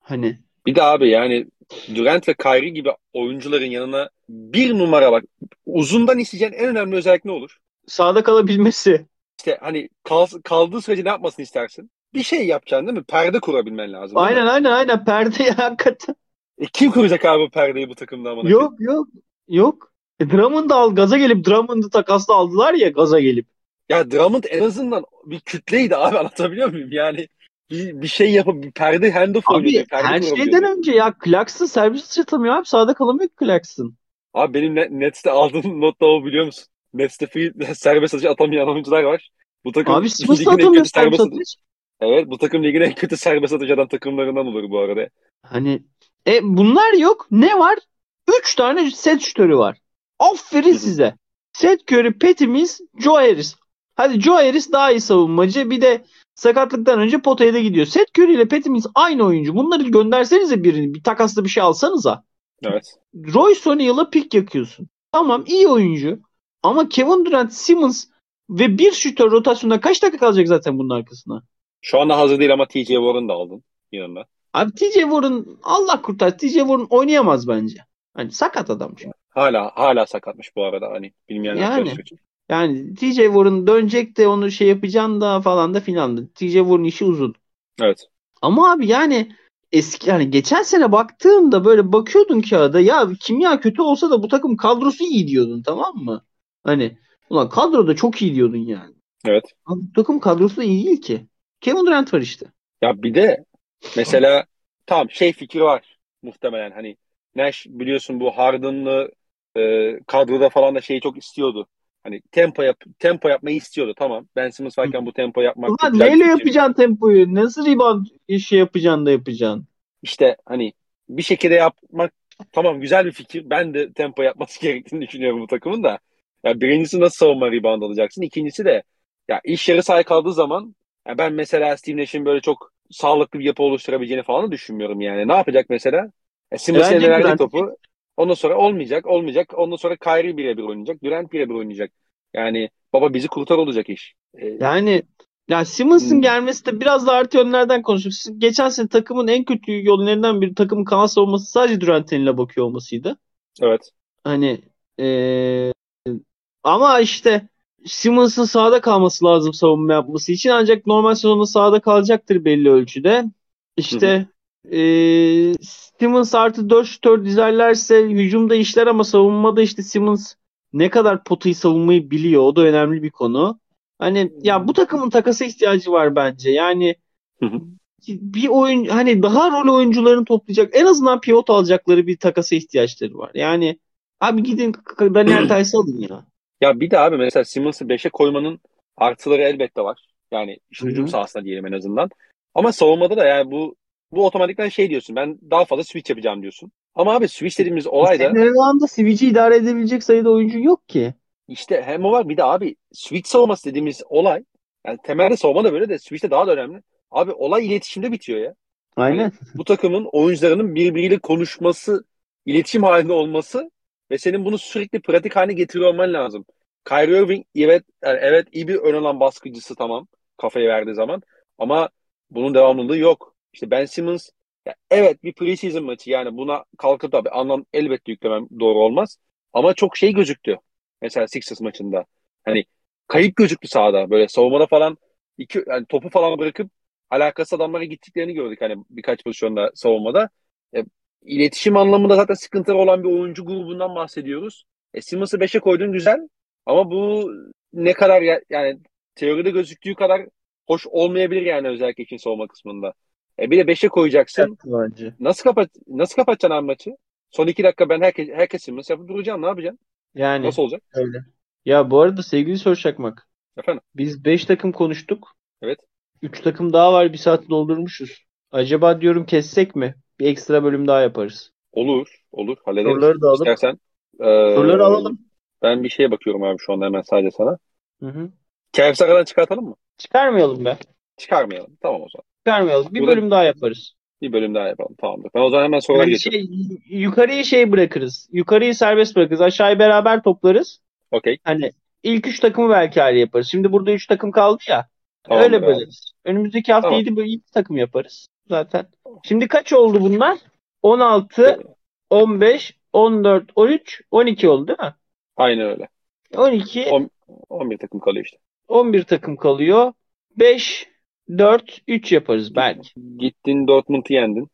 Hani. Bir de abi yani Durant ve Kyrie gibi oyuncuların yanına bir numara bak. Uzundan isteyeceğin en önemli özellik ne olur? Sağda kalabilmesi. İşte hani kal, kaldığı sürece ne yapmasını istersin? Bir şey yapacaksın değil mi? Perde kurabilmen lazım. Aynen aynen aynen. Perde hakikaten. E, kim kuracak abi perdeyi bu takımda ama? Yok yok. Yok. E, Drummond'u al gaza gelip Drummond'u takasla aldılar ya gaza gelip. Ya Drummond en azından bir kütleydi abi anlatabiliyor muyum? Yani bir, bir şey yapıp bir perde handoff. Abi her şeyden önce ya Clarkson servis atamıyor abi sağda kalamıyor Clarkson. Abi benim Nets'te aldığım not da o biliyor musun? Nets'te free serbest atış atamayan oyuncular var. Bu takım abi Smith atamıyor serbest atış. Evet bu takım ligin en kötü serbest atış atan takımlarından olur bu arada. Hani e bunlar yok. Ne var? Üç tane set şütörü var. Aferin size. Seth Curry, Mills, Joe Harris. Hadi Joe Harris daha iyi savunmacı. Bir de sakatlıktan önce potaya da gidiyor. Seth Curry ile Mills aynı oyuncu. Bunları göndersenize birini. Bir takaslı bir şey alsanıza. Evet. Royce O'Neal'a pik yakıyorsun. Tamam iyi oyuncu. Ama Kevin Durant, Simmons ve bir şütör rotasyonda kaç dakika kalacak zaten bunun arkasına? Şu anda hazır değil ama TJ Warren da aldın yanında. Abi TJ Warren Allah kurtar. TJ Warren oynayamaz bence. Hani sakat adam çünkü. Hala hala sakatmış bu arada hani bilmeyenler yani, için. Yani TJ Warren dönecek de onu şey yapacaksın da falan da filan da. TJ Warren işi uzun. Evet. Ama abi yani eski yani geçen sene baktığında böyle bakıyordun kağıda ya kimya kötü olsa da bu takım kadrosu iyi diyordun tamam mı? Hani ulan kadroda çok iyi diyordun yani. Evet. Abi, bu takım kadrosu da iyi değil ki. Kevin Durant var işte. Ya bir de mesela tamam şey fikri var muhtemelen hani Nash biliyorsun bu Harden'lı e, kadroda falan da şeyi çok istiyordu. Hani tempo yap tempo yapmayı istiyordu tamam. Ben Simmons varken bu tempo yapmak Ulan neyle yapacaksın tempoyu? Nasıl rebound işi yapacaksın da yapacaksın? İşte hani bir şekilde yapmak tamam güzel bir fikir. Ben de tempo yapması gerektiğini düşünüyorum bu takımın da. Ya birincisi nasıl savunma rebound alacaksın? İkincisi de ya iş yarı sahaya kaldığı zaman ya ben mesela Steve Nash'in böyle çok sağlıklı bir yapı oluşturabileceğini falan da düşünmüyorum yani. Ne yapacak mesela? E, Simmons'e verdiği topu Ondan sonra olmayacak, olmayacak. Ondan sonra Kyrie birebir oynayacak. Durant birebir oynayacak. Yani baba bizi kurtar olacak iş. Ee, yani ya Simmons'ın hmm. gelmesi de biraz da artı yönlerden konuşuyoruz. Geçen sene takımın en kötü yollarından bir takımın kanal savunması sadece Durant'in eline bakıyor olmasıydı. Evet. Hani ee, ama işte Simmons'ın sahada kalması lazım savunma yapması için. Ancak normal sezonda sahada kalacaktır belli ölçüde. İşte e, Simmons artı 4 şutör dizerlerse hücumda işler ama savunmada işte Simmons ne kadar potayı savunmayı biliyor. O da önemli bir konu. Hani ya bu takımın takası ihtiyacı var bence. Yani bir oyun hani daha rol oyuncularını toplayacak en azından pivot alacakları bir takasa ihtiyaçları var. Yani abi gidin Daniel Tice'ı alın ya. Ya bir de abi mesela Simmons'ı 5'e koymanın artıları elbette var. Yani işte hücum sahasında diyelim en azından. Ama savunmada da yani bu bu otomatikten şey diyorsun. Ben daha fazla switch yapacağım diyorsun. Ama abi switch dediğimiz olay da... Senin switch'i idare edebilecek sayıda oyuncu yok ki. İşte hem o var bir de abi switch savunması dediğimiz olay yani temelde savunma da böyle de switch'te daha da önemli. Abi olay iletişimde bitiyor ya. Aynen. Yani bu takımın oyuncularının birbiriyle konuşması, iletişim halinde olması ve senin bunu sürekli pratik haline getiriyor olman lazım. Kyrie Irving evet yani evet iyi bir ön alan baskıcısı tamam kafayı verdiği zaman ama bunun devamlılığı yok. İşte Ben Simmons Ya evet bir preseason maçı yani buna kalkıp da bir anlam elbette yüklemem doğru olmaz. Ama çok şey gözüktü. Mesela Sixers maçında. Hani kayıp gözüktü sahada. Böyle savunmada falan iki, yani topu falan bırakıp alakası adamlara gittiklerini gördük hani birkaç pozisyonda savunmada. E, iletişim anlamında zaten sıkıntılı olan bir oyuncu grubundan bahsediyoruz. E, Simmons'ı 5'e koydun güzel ama bu ne kadar ya, yani teoride gözüktüğü kadar hoş olmayabilir yani özellikle için savunma kısmında. E, bir de 5'e koyacaksın. bence. Nasıl kapat nasıl kapatacaksın abi maçı? Son iki dakika ben herkes herkes Simmons yapıp duracağım ne yapacaksın? Yani Nasıl olacak? öyle. Ya bu arada sevgili Soru Çakmak. Efendim? Biz 5 takım konuştuk. Evet. 3 takım daha var. Bir saat doldurmuşuz. Acaba diyorum kessek mi? Bir ekstra bölüm daha yaparız. Olur. Olur. Hallederiz. Soruları da alıp- İstersen. e, Soruları alalım. Ben bir şeye bakıyorum abi şu anda hemen sadece sana. Hı hı. Aradan çıkartalım mı? Çıkarmayalım be. Çıkarmayalım. Tamam o zaman. Çıkarmayalım. Bir Burada- bölüm daha yaparız. Bir bölüm daha yapalım. Tamamdır. Ben o zaman hemen sorular Yani geçiyorum. şey, yukarıyı şey bırakırız. Yukarıyı serbest bırakırız. Aşağıyı beraber toplarız. Okey. Hani ilk üç takımı belki ayrı yaparız. Şimdi burada üç takım kaldı ya. Tamamdır öyle abi. böleriz. Önümüzdeki hafta Tamam. yedi böyle iki takım yaparız zaten. Şimdi kaç oldu bunlar? 16, 15, 14, 13, 12 oldu değil mi? Aynen öyle. 12, On- 11 takım kalıyor işte. 11 takım kalıyor. 5, 4, 3 yaparız belki. Gittin Dortmund'u yendin.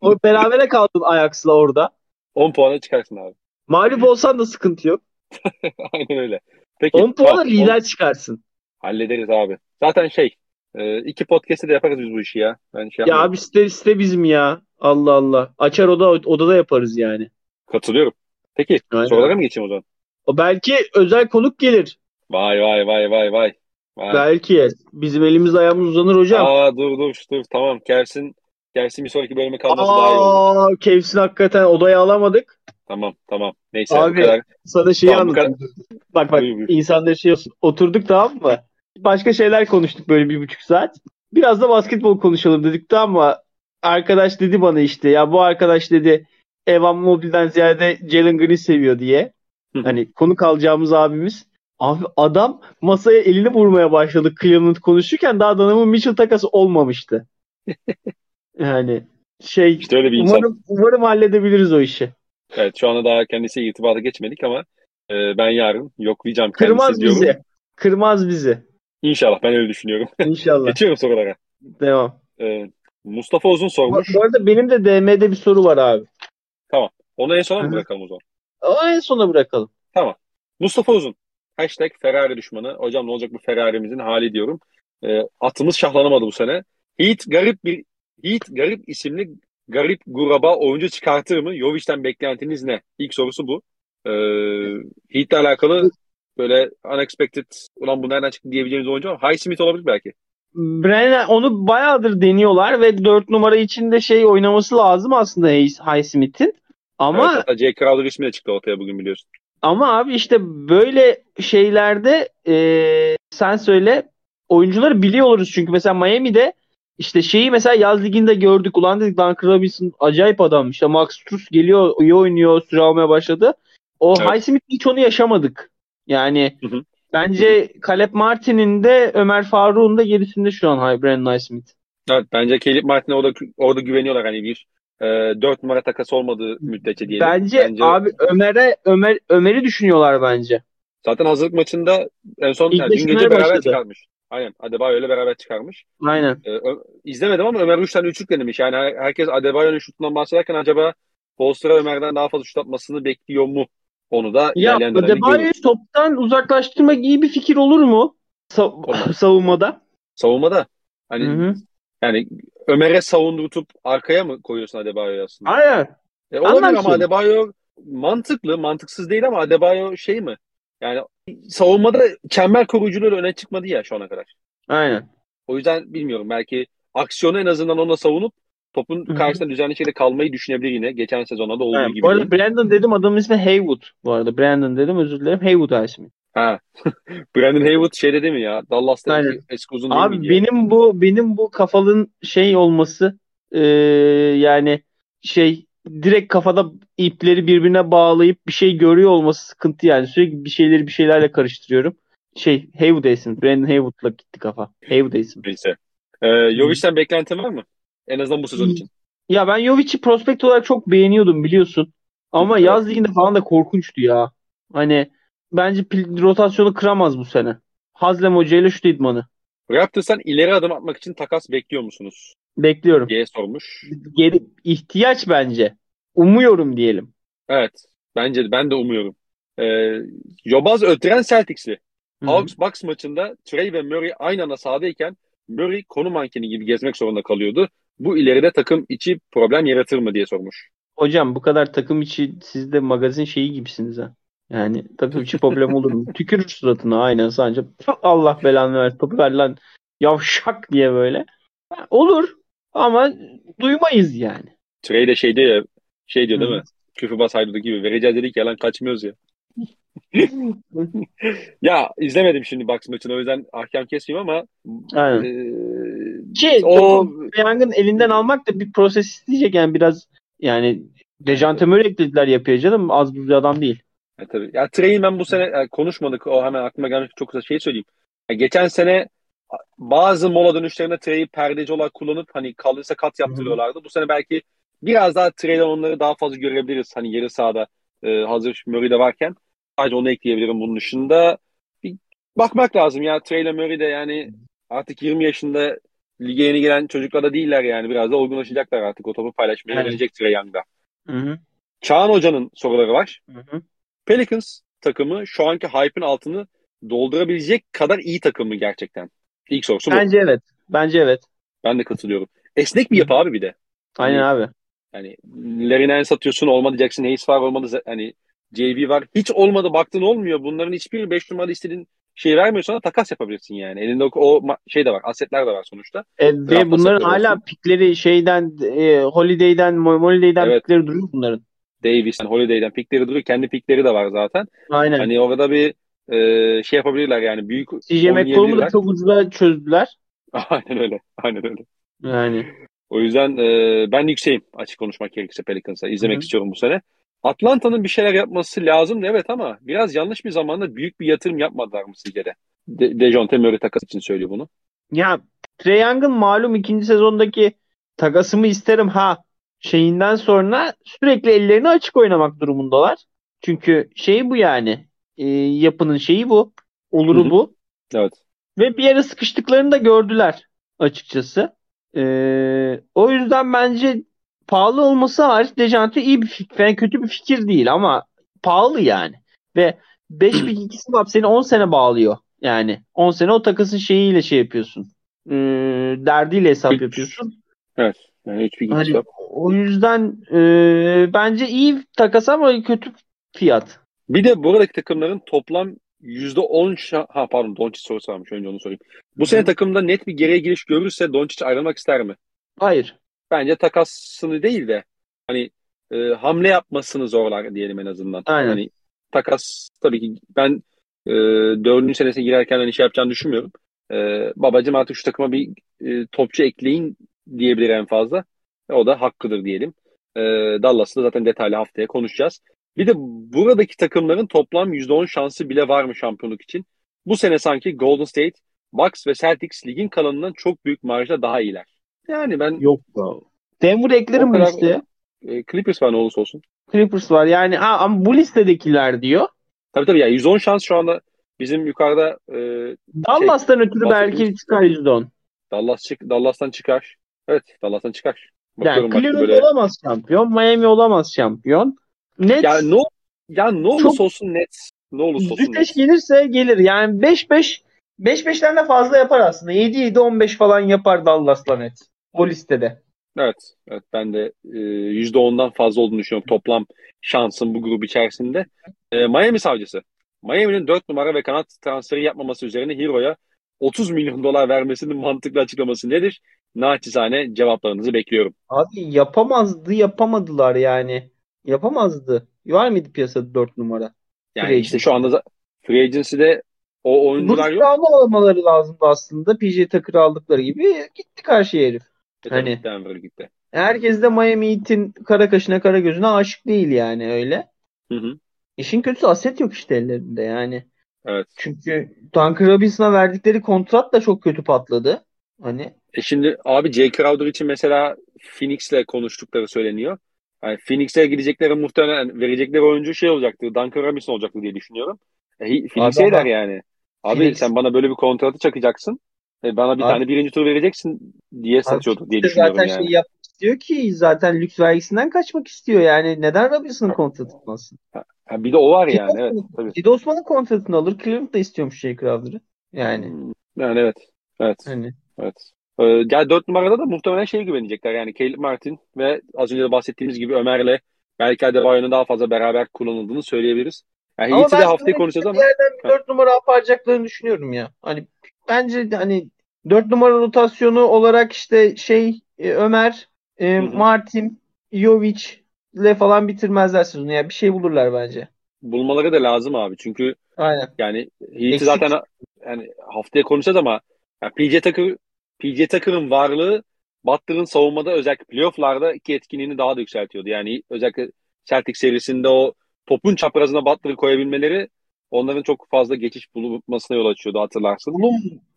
o berabere kaldın Ajax'la orada. 10 puana çıkarsın abi. Mağlup olsan da sıkıntı yok. Aynen öyle. Peki. 10 puanla tamam, lider on- çıkarsın. Hallederiz abi. Zaten şey e, iki podcast'te de yaparız biz bu işi ya. Ben şey Ya abi site, site bizim ya. Allah Allah. Açar oda odada yaparız yani. Katılıyorum. Peki Aynen. sorulara mı geçeyim o zaman? O belki özel konuk gelir. Vay vay vay vay vay. Vay. Belki. Bizim elimiz ayağımız uzanır hocam. Aa dur dur dur tamam. Gelsin Gelsin bir sonraki bölüme kalması daha iyi olur. Aa, Kevsin hakikaten odaya alamadık. Tamam tamam. Neyse Abi, bu kadar. Sana şeyi Tamam, bu kadar- anlatayım. Bak bak Buyur, buyur. insanlar şey olsun. Oturduk tamam mı? Başka şeyler konuştuk böyle bir buçuk saat. Biraz da basketbol konuşalım dedik tamam mı? Arkadaş dedi bana işte ya bu arkadaş dedi Evan Mobley'den ziyade Jalen Green seviyor diye. Hı. Hani konuk alacağımız abimiz. Abi adam masaya elini vurmaya başladı Cleveland konuşurken daha Donovan Mitchell takası olmamıştı. yani şey İşte öyle bir insan. umarım, umarım halledebiliriz o işi. Evet şu anda daha kendisiyle irtibata geçmedik ama e, ben yarın yoklayacağım Kırmaz kendisi diyorum. bizi. Kırmaz bizi. İnşallah ben öyle düşünüyorum. İnşallah. Geçiyorum sorulara. Devam. E, Mustafa Uzun sormuş. bu arada benim de DM'de bir soru var abi. Onu en sona mı bırakalım o zaman? O en sona bırakalım. Mustafa Uzun. Hashtag Ferrari düşmanı. Hocam ne olacak bu Ferrari'mizin hali diyorum. E, atımız şahlanamadı bu sene. Heat garip bir Heat garip isimli garip guraba oyuncu çıkartır mı? Jovic'ten beklentiniz ne? İlk sorusu bu. E, Heat'le alakalı böyle unexpected ulan bu nereden çıktı diyebileceğimiz oyuncu var. Highsmith olabilir belki. Brennan onu bayağıdır deniyorlar ve 4 numara içinde şey oynaması lazım aslında Highsmith'in. Ama Evet, Jay Crowder ismi de çıktı ortaya bugün biliyorsun. Ama abi işte böyle şeylerde eee, sen söyle oyuncuları biliyor oluruz çünkü mesela Miami'de işte şeyi mesela yaz liginde gördük. Ulan dedik Duncan Robinson acayip adam. İşte Max Strus geliyor, iyi oynuyor, süre almaya başladı. O Evet. Highsmith hiç onu yaşamadık. Yani Hı hı. bence Caleb Martin'in de Ömer Faruk'un da gerisinde şu an Brandon Highsmith. Evet, bence Caleb Martin'e orada, orada güveniyorlar hani bir e, 4 numara takası olmadığı müddetçe diyelim. Bence, abi Ömer'e Ömer Ömer'i düşünüyorlar bence. Zaten hazırlık maçında en son İlk yani dün gece beraber başladı. çıkarmış. Aynen Adebayo ile beraber çıkarmış. Aynen. E, Ö- izlemedim ama Ömer 3 tane üçlük denemiş. Yani her- herkes Adebayo'nun şutundan bahsederken acaba Bolster'a Ömer'den daha fazla şut atmasını bekliyor mu? Onu da Ya Adebayo'yu toptan uzaklaştırmak iyi bir fikir olur mu? Sa- savunmada. Savunmada hani Hı hı. Yani Ömer'e savundurup arkaya mı koyuyorsun Adebayo'yu aslında? Aynen. E, olabilir Anlarsın. ama Adebayo mantıklı, mantıksız değil ama Adebayo şey mi? Yani savunmada çember koruyuculuğuyla öne çıkmadı ya şu ana kadar. Aynen. O yüzden bilmiyorum belki aksiyonu en azından onunla savunup topun karşısında düzenli şekilde kalmayı düşünebilir yine. Geçen sezonda da olduğu Aynen. gibi. Bu arada Brandon dedim adamın ismi Haywood. Bu arada Brandon dedim özür dilerim. Haywood ismi. Ha. Brandon Haywood şeyde değil mi ya? Dallas'ta eski, uzun değil Abi ya? benim bu benim bu kafalın şey olması eee, yani şey direkt kafada ipleri birbirine bağlayıp bir şey görüyor olması sıkıntı yani. Sürekli bir şeyleri bir şeylerle karıştırıyorum. Şey Haywood isim. Brandon Haywood'la gitti kafa. Haywood isim. Neyse. Ee, Jovic'ten beklentin var mı? En azından bu sezon için. Ya ben Jovic'i prospekt olarak çok beğeniyordum biliyorsun. Ama evet. yaz liginde falan da korkunçtu ya. Hani bence rotasyonu kıramaz bu sene. Hazlem Hoca ile şu idmanı. Raptors'tan ileri adım atmak için takas bekliyor musunuz? Bekliyorum. diye sormuş. Geri, ihtiyaç bence. Umuyorum diyelim. Evet. Bence ben de umuyorum. Ee, Yobaz ötüren Celtics'i. Hawks Bucks maçında Trey ve Murray aynı anda sahadayken Murray konu mankeni gibi gezmek zorunda kalıyordu. Bu ileride takım içi problem yaratır mı diye sormuş. Hocam bu kadar takım içi siz de magazin şeyi gibisiniz ha. Yani takım içi problem olur mu? Tükürür suratına aynen sadece. Allah belanı ver topu ver lan yavşak diye böyle. Olur ama duymayız yani. Trey de şey diyor ya şey diyor değil Hı. mi? Küfürbaz haydudu gibi vereceğiz dedik ya lan kaçmıyoruz ya. ya izlemedim şimdi Bucks maçını o yüzden ahkam kesmeyeyim ama Aynen. E, Ki o yangın elinden almak da bir proses isteyecek yani biraz yani Dejante Murray eklediler yapıyor canım az bir adam değil. Ya, tabii. Ya Trey'in ben bu sene yani konuşmadık o hemen aklıma gelmiş çok kısa şey söyleyeyim. Yani geçen sene bazı mola dönüşlerinde Trey'i perdeci olarak kullanıp hani kalırsa kat yaptırıyorlardı. Bu sene belki biraz daha Trey'den onları daha fazla görebiliriz. Hani yarı sahada e, hazır Murray de varken. Sadece onu ekleyebilirim bunun dışında. Bir bakmak lazım ya Trey ile Murray de yani artık 20 yaşında lige yeni gelen çocuklar da değiller yani. Biraz da olgunlaşacaklar artık. O topu paylaşmaya evet. Trey Young'da. Hı hı. Çağan Hoca'nın soruları var. Hı hı. Pelicans takımı şu anki hype'ın altını doldurabilecek kadar iyi takım mı gerçekten? İlk sorusu bu. Bence evet. Bence evet. Ben de katılıyorum. Esnek bir yapı abi bir de. Aynen hani, abi. Yani Larry Nance satıyorsun olmadı Jackson Hayes var olmadı hani JV var. Hiç olmadı baktın olmuyor. Bunların hiçbir 5 numara istediğin şey vermiyor sana takas yapabilirsin yani. Elinde o, o şey de var. Asetler de var sonuçta. E, ve bunların hala olsun. pikleri şeyden e, Holiday'den Holiday'den evet. pikleri duruyor bunların. Davis'ten Holiday'den pikleri duruyor. Kendi pikleri de var zaten. Aynen. Hani orada bir e, şey yapabilirler yani. Büyük CJ McCollum'u da çok ucuza çözdüler. Aynen öyle. Aynen öyle. Yani. O yüzden e, ben yükseğim açık konuşmak gerekirse Pelicans'a. İzlemek Hı-hı. istiyorum bu sene. Atlanta'nın bir şeyler yapması lazım evet ama biraz yanlış bir zamanda büyük bir yatırım yapmadılar mı sizce de? De Dejounte Murray takas için söylüyor bunu. Ya Trey Young'ın malum ikinci sezondaki takasımı isterim ha şeyinden sonra sürekli ellerini açık oynamak durumundalar. Çünkü şey bu yani e, yapının şeyi bu. Oluru Hı-hı. bu. Evet. Ve bir yere sıkıştıklarını da gördüler açıkçası. Ee, o yüzden bence pahalı olması hariç Dejante iyi bir fikir. Yani kötü bir fikir değil ama pahalı yani. Ve 5 bir ikisi var seni 10 sene bağlıyor. Yani 10 sene o takasın şeyiyle şey yapıyorsun. Ee, derdiyle hesap yapıyorsun. Evet. Yani hiçbir hani, o yüzden e, bence iyi takas ama kötü fiyat. Bir de buradaki takımların toplam %10 şa- ha pardon Doncic sorusu varmış önce onu sorayım. Bu sene takımda net bir geriye giriş görürse Doncic ayrılmak ister mi? Hayır. Bence takasını değil de hani e, hamle yapmasını zorlar diyelim en azından. Aynen. Hani takas tabii ki ben e, dördüncü senesine girerken hani şey yapacağını düşünmüyorum. E, babacım artık şu takıma bir e, topçu ekleyin diyebilir en fazla. O da hakkıdır diyelim. E, Dallas'ta zaten detaylı haftaya konuşacağız. Bir de buradaki takımların toplam %10 şansı bile var mı şampiyonluk için? Bu sene sanki Golden State, Bucks ve Celtics ligin kalanından çok büyük marjda daha iyiler. Yani ben... Yok be. Denver eklerim bu listeye. E, Clippers var ne olursa olsun. Clippers var yani ha, ama bu listedekiler diyor. Tabii tabii ya yani 110 şans şu anda bizim yukarıda e, Dallas'tan şey, ötürü belki çıkar %10. Dallas çık Dallas'tan çıkar. Evet Dallas'tan çıkar. Bakıyorum yani Cleveland böyle... olamaz şampiyon. Miami olamaz şampiyon. Nets ya ne ya ne olursa çok... olsun Nets. Ne olursa olsun. Nets. gelirse gelir. Yani 5-5 5-5'ten de fazla yapar aslında. 7-7-15 falan yapar Dallas'la Nets. O listede. Evet. Evet ben de e, %10'dan fazla olduğunu düşünüyorum toplam şansın bu grup içerisinde. E, Miami savcısı. Miami'nin 4 numara ve kanat transferi yapmaması üzerine Hero'ya 30 milyon dolar vermesinin mantıklı açıklaması nedir? Naçizane cevaplarınızı bekliyorum. Abi yapamazdı yapamadılar yani. Yapamazdı. Var mıydı piyasada 4 numara? Yani Free işte şu anda Free Agency'de o oyuncular yok. Bunu almaları lazımdı aslında. PJ Tucker'ı aldıkları gibi gitti karşı herif. E, hani Denver gitti. Herkes de Miami Heat'in kara kaşına kara gözüne aşık değil yani öyle. Hı hı. İşin kötüsü aset yok işte ellerinde yani. Evet. Çünkü Duncan Robinson'a verdikleri kontrat da çok kötü patladı. Hani E şimdi abi Jay Crowder için mesela Phoenix'le konuştukları söyleniyor. Yani Phoenix'e gidecekleri muhtemelen verecekleri oyuncu şey olacaktı. Duncan Robinson olacaktı diye düşünüyorum. E, Phoenix'e eder yani. Abi Phoenix. sen bana böyle bir kontratı çakacaksın. E, bana bir abi, tane birinci tur vereceksin diye satıyordu diye düşünüyorum zaten yani. Şey yapmak istiyor ki zaten lüks vergisinden kaçmak istiyor yani. Neden Robinson'ın kontratı tutmasın? Ha, bir de o var yani. Osman'ın, evet, tabii. Cedi Osman'ın kontratını alır. Cleveland da istiyormuş Jay Crowder'ı. Yani. Hmm, yani evet. Evet. Hani. Evet. Ee, yani 4 numarada da muhtemelen şeye güvenecekler. Yani Caleb Martin ve az önce de bahsettiğimiz gibi Ömer'le belki Adebayo'nun daha fazla beraber kullanıldığını söyleyebiliriz. Yani ama ben de haftaya konuşacağız ama. Yerden bir 4 numara yapacaklarını düşünüyorum ya. Hani bence hani 4 numara rotasyonu olarak işte şey e, Ömer, e, Martin, Jovic ile falan bitirmezler sezonu. Yani bir şey bulurlar bence. Bulmaları da lazım abi. Çünkü Aynen. yani Heat'i zaten yani haftaya konuşacağız ama yani PJ Tucker PJ Tucker'ın varlığı Butler'ın savunmada özellikle playoff'larda iki etkinliğini daha da yükseltiyordu. Yani özellikle Celtic serisinde o topun çaprazına Butler'ı koyabilmeleri onların çok fazla geçiş bulmasına yol açıyordu hatırlarsın. Oğlum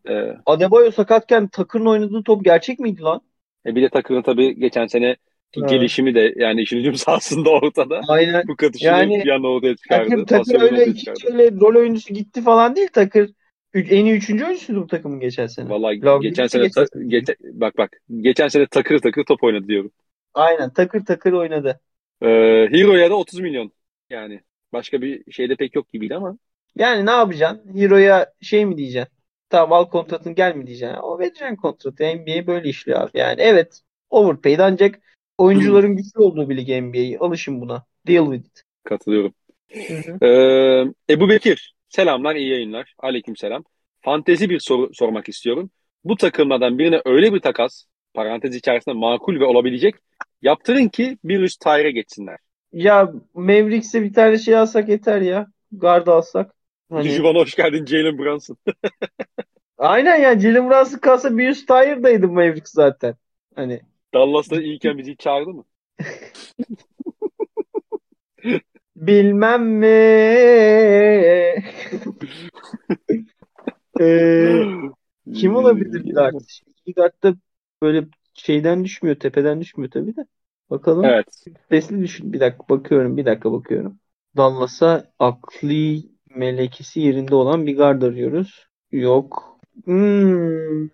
ee, Adebayo sakatken Takır'ın oynadığı top gerçek miydi lan? E bir de Takır'ın tabii geçen sene evet. gelişimi de yani işin hücum sahasında ortada. Aynen. Bu katışını yani, bir anda ortaya çıkardı. Takır, takır öyle iki öyle rol oyuncusu gitti falan değil Takır. En iyi üçüncü oyuncusuydu bu takımın geçen sene. Vallahi Love geçen sene geçen geç, bak bak geçen sene takır takır top oynadı diyorum. Aynen takır takır oynadı. Ee, Hero'ya da 30 milyon. Yani başka bir şeyde pek yok gibiydi ama. Yani ne yapacaksın? Hero'ya şey mi diyeceksin? Tamam al kontratın gel mi diyeceksin. O vereceksin kontratı. NBA böyle işliyor abi. Yani evet overpaid ancak oyuncuların güçlü olduğu bir lig NBA'yi. Alışın buna. Deal with it. Katılıyorum. Ee, Ebu Bekir. Selamlar, iyi yayınlar. Aleyküm selam. Fantezi bir soru sormak istiyorum. Bu takımlardan birine öyle bir takas, parantez içerisinde makul ve olabilecek, yaptırın ki bir üst tayre geçsinler. Ya Mavericks'e bir tane şey alsak yeter ya. Guard alsak. Hani... Juvan hoş geldin Jalen Brunson. Aynen ya Jalen Brunson kalsa bir üst tire'daydı Mavericks zaten. Hani. Dallas'ta iyiyken bizi çağırdı mı? Bilmem mi? ee, kim olabilir bir guard? İki guard da böyle şeyden düşmüyor, tepeden düşmüyor tabii de. Bakalım. Evet. Sesli düşün. Bir dakika bakıyorum, bir dakika bakıyorum. Dallas'a akli melekesi yerinde olan bir guard arıyoruz. Yok. Hmm.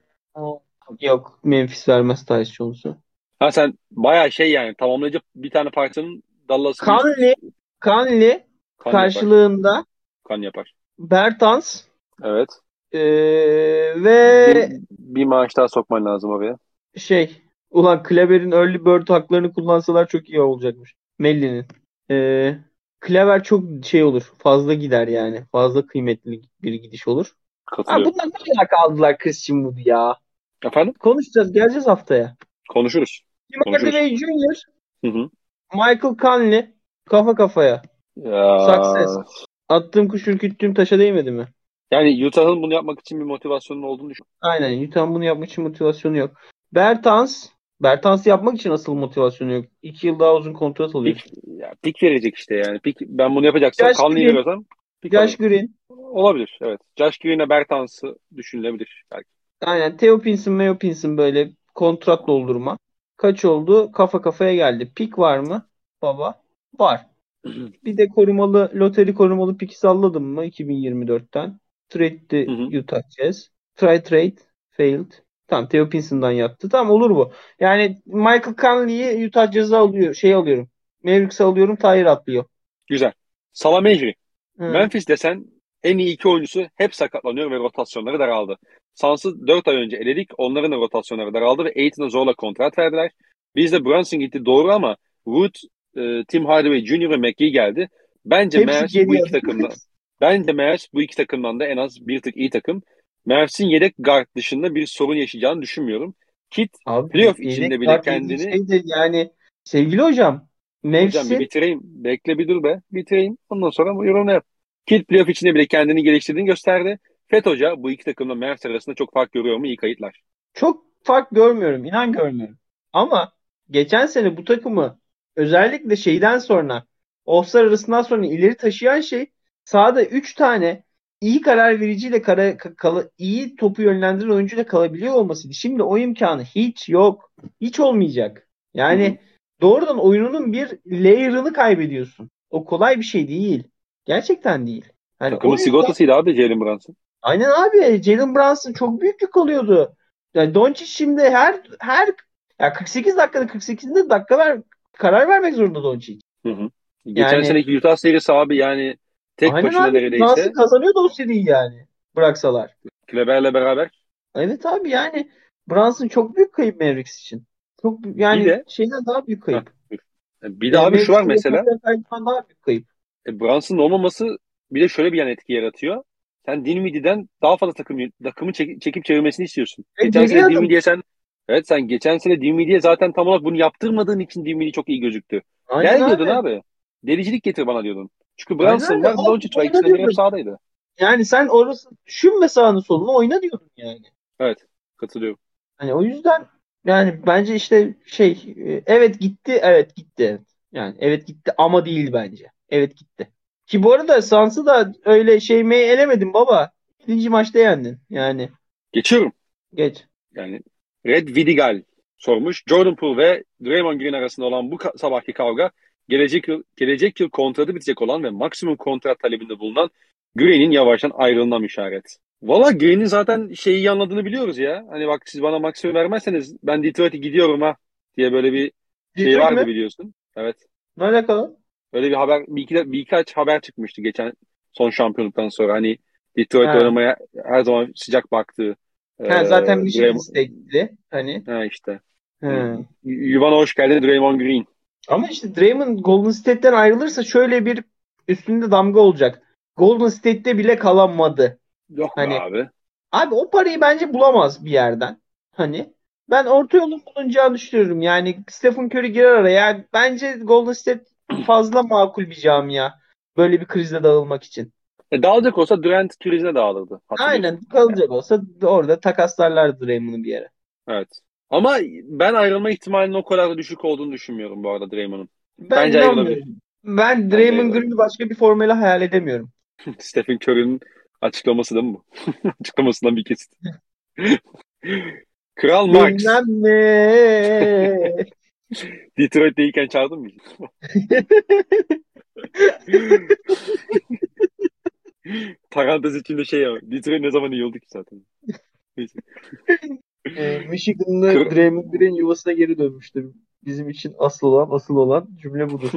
Yok. Memphis vermez Tyus Jones'u. Ha sen bayağı şey yani tamamlayıcı bir tane parçanın Dallas'ın Conley Conley kan karşılığında yapar. kan yapar. Bertans Evet. Ee, ve bir, bir maaş daha sokman lazım oraya. Şey ulan Kleber'in early bird haklarını kullansalar çok iyi olacakmış. Melli'nin. Ee, Kleber çok şey olur. Fazla gider yani. Fazla kıymetli bir gidiş olur. Abi bunlar ne kadar kaldılar Christian Wood ya? Efendim? Konuşacağız. Geleceğiz haftaya. Konuşuruz. Tim Hardaway Jr. Hı hı. Michael Conley kafa kafaya. Ya. Success. Attığım kuş ürküttüğüm taşa değmedi mi? Yani Utah'ın bunu yapmak için bir motivasyonun olduğunu düşün. Aynen. Utah'ın bunu yapmak için motivasyonu yok. Bertans Bertans yapmak için asıl motivasyonu yok. İki yıl daha uzun kontrat alıyor. Pik, ya, pik verecek işte yani. Pik, ben bunu yapacaksam Conley'i veriyorsam Josh Green. Olabilir evet. Josh Green'e Bertans'ı düşünülebilir belki. Aynen. Theo Pinson, Meo Pinson böyle kontrat doldurma. Kaç oldu? Kafa kafaya geldi. Pik var mı? Baba. Var. bir de korumalı, loteri korumalı piki salladım mı 2024'ten? Trade'di Utah Jazz. Try trade. Failed. Tamam Theo Pinson'dan yattı. Tamam olur bu. Yani Michael Conley'i Utah Jazz'a alıyor. Şey alıyorum. Mavericks'e alıyorum. Tyre atlıyor. Güzel. Salam Ejri. Memphis desen en iyi iki oyuncusu hep sakatlanıyor ve rotasyonları daraldı. Suns'ı 4 ay önce eledik. Onların da rotasyonları daraldı ve Aiton'a zorla kontrat verdiler. Bizde Brunson gitti doğru ama Wood, e, Tim Hardaway Jr. ve McGee geldi. Bence Mavs bu iki takımdan bence Mavs bu iki takımdan da en az bir tık iyi takım. Mavs'in yedek guard dışında bir sorun yaşayacağını düşünmüyorum. Kit Abi, playoff içinde bile kendini şeydi yani sevgili hocam Mavs'in Hocam bir bitireyim. Bekle bir dur be. Bitireyim. Ondan sonra bu yorumu yap. Kit playoff içinde bile kendini geliştirdiğini gösterdi. Fet Hoca bu iki takımla Mavs arasında çok fark görüyor mu? İyi kayıtlar. Çok fark görmüyorum. inan görmüyorum. Ama geçen sene bu takımı özellikle şeyden sonra All-Star arasından sonra ileri taşıyan şey sahada 3 tane iyi karar vericiyle kara, kala, iyi topu yönlendiren oyuncuyla kalabiliyor olmasıydı. Şimdi o imkanı hiç yok. Hiç olmayacak. Yani Hı-hı. doğrudan oyununun bir layer'ını kaybediyorsun. O kolay bir şey değil. Gerçekten değil. Yani Takımın yüzden... sigortasıydı abi Jalen Brunson. Aynen abi. Jalen Brunson çok büyük yük oluyordu. Yani Doncic şimdi her her ya 48 dakikada 48'de dakika ver, karar vermek zorunda Doncic. Hı hı. Geçen yani, seneki Utah serisi abi yani tek aynen başına abi, neredeyse. Nasıl kazanıyordu o seriyi yani bıraksalar. Kleber'le beraber. Evet abi yani Brunson çok büyük kayıp Mavericks için. Çok yani bir de, şeyden daha büyük kayıp. Ha, bir de yani abi şu var mesela. Daha büyük kayıp. E, Brunson'ın olmaması bir de şöyle bir yan etki yaratıyor. Sen Dinwiddie'den daha fazla takım takımı çek, çekip çevirmesini istiyorsun. E, geçen sene Dinwiddie'ye sen Evet sen geçen sene Dinwiddie'ye zaten tam olarak bunu yaptırmadığın için Dinwiddie çok iyi gözüktü. Aynen Gel diyordun abi. Delicilik getir bana diyordun. Çünkü Brunson var, Doncic var. İkisi de hep sahadaydı. Yani sen orası düşünme sağını solunu oyna diyordun yani. Evet. Katılıyorum. Hani o yüzden yani bence işte şey evet gitti evet gitti evet. Yani evet gitti ama değil bence. Evet gitti. Ki bu arada Sans'ı da öyle şey mi elemedim baba. İkinci maçta yendin yani. Geçiyorum. Geç. Yani Red Vidigal sormuş. Jordan Poole ve Draymond Green arasında olan bu ka- sabahki kavga gelecek yıl, gelecek yıl kontratı bitecek olan ve maksimum kontrat talebinde bulunan Green'in yavaştan ayrılığına işaret. Valla Green'in zaten şeyi anladığını biliyoruz ya. Hani bak siz bana maksimum vermezseniz ben Detroit'e gidiyorum ha diye böyle bir şey Detroit vardı mi? biliyorsun. Evet. Ne alakalı? Öyle bir haber, bir iki, birkaç haber çıkmıştı geçen son şampiyonluktan sonra. Hani Detroit oynamaya her zaman sıcak baktığı. Ha, zaten bir şey istekli. Hani. Ha işte. Ha. Yuvan hoş geldin Draymond Green. Ama işte Draymond Golden State'ten ayrılırsa şöyle bir üstünde damga olacak. Golden State'te bile kalamadı. Yok hani, abi. Abi o parayı bence bulamaz bir yerden. Hani ben orta yolun bulunacağını düşünüyorum. Yani Stephen Curry girer araya. Yani bence Golden State fazla makul bir camia. Böyle bir krizle dağılmak için. E, dağılacak olsa Durant krizine dağılırdı. Aynen kalacak olsa orada takaslarlardı Draymond'u bir yere. Evet. Ama ben ayrılma ihtimalinin o kadar da düşük olduğunu düşünmüyorum bu arada Draymond'un. Ben Bence inanmıyorum. Ben Draymond Green'i başka bir formuyla hayal edemiyorum. Stephen Curry'nin açıklaması da mı bu? Açıklamasından bir kesit. Kral Max. Bilmem ne. Detroit'teyken çaldın mı? Parantez içinde şey ya. Detroit ne zaman iyi oldu ki zaten. e, Michigan'lı Kır... Draymond Green yuvasına geri dönmüştür. Bizim için asıl olan, asıl olan cümle budur.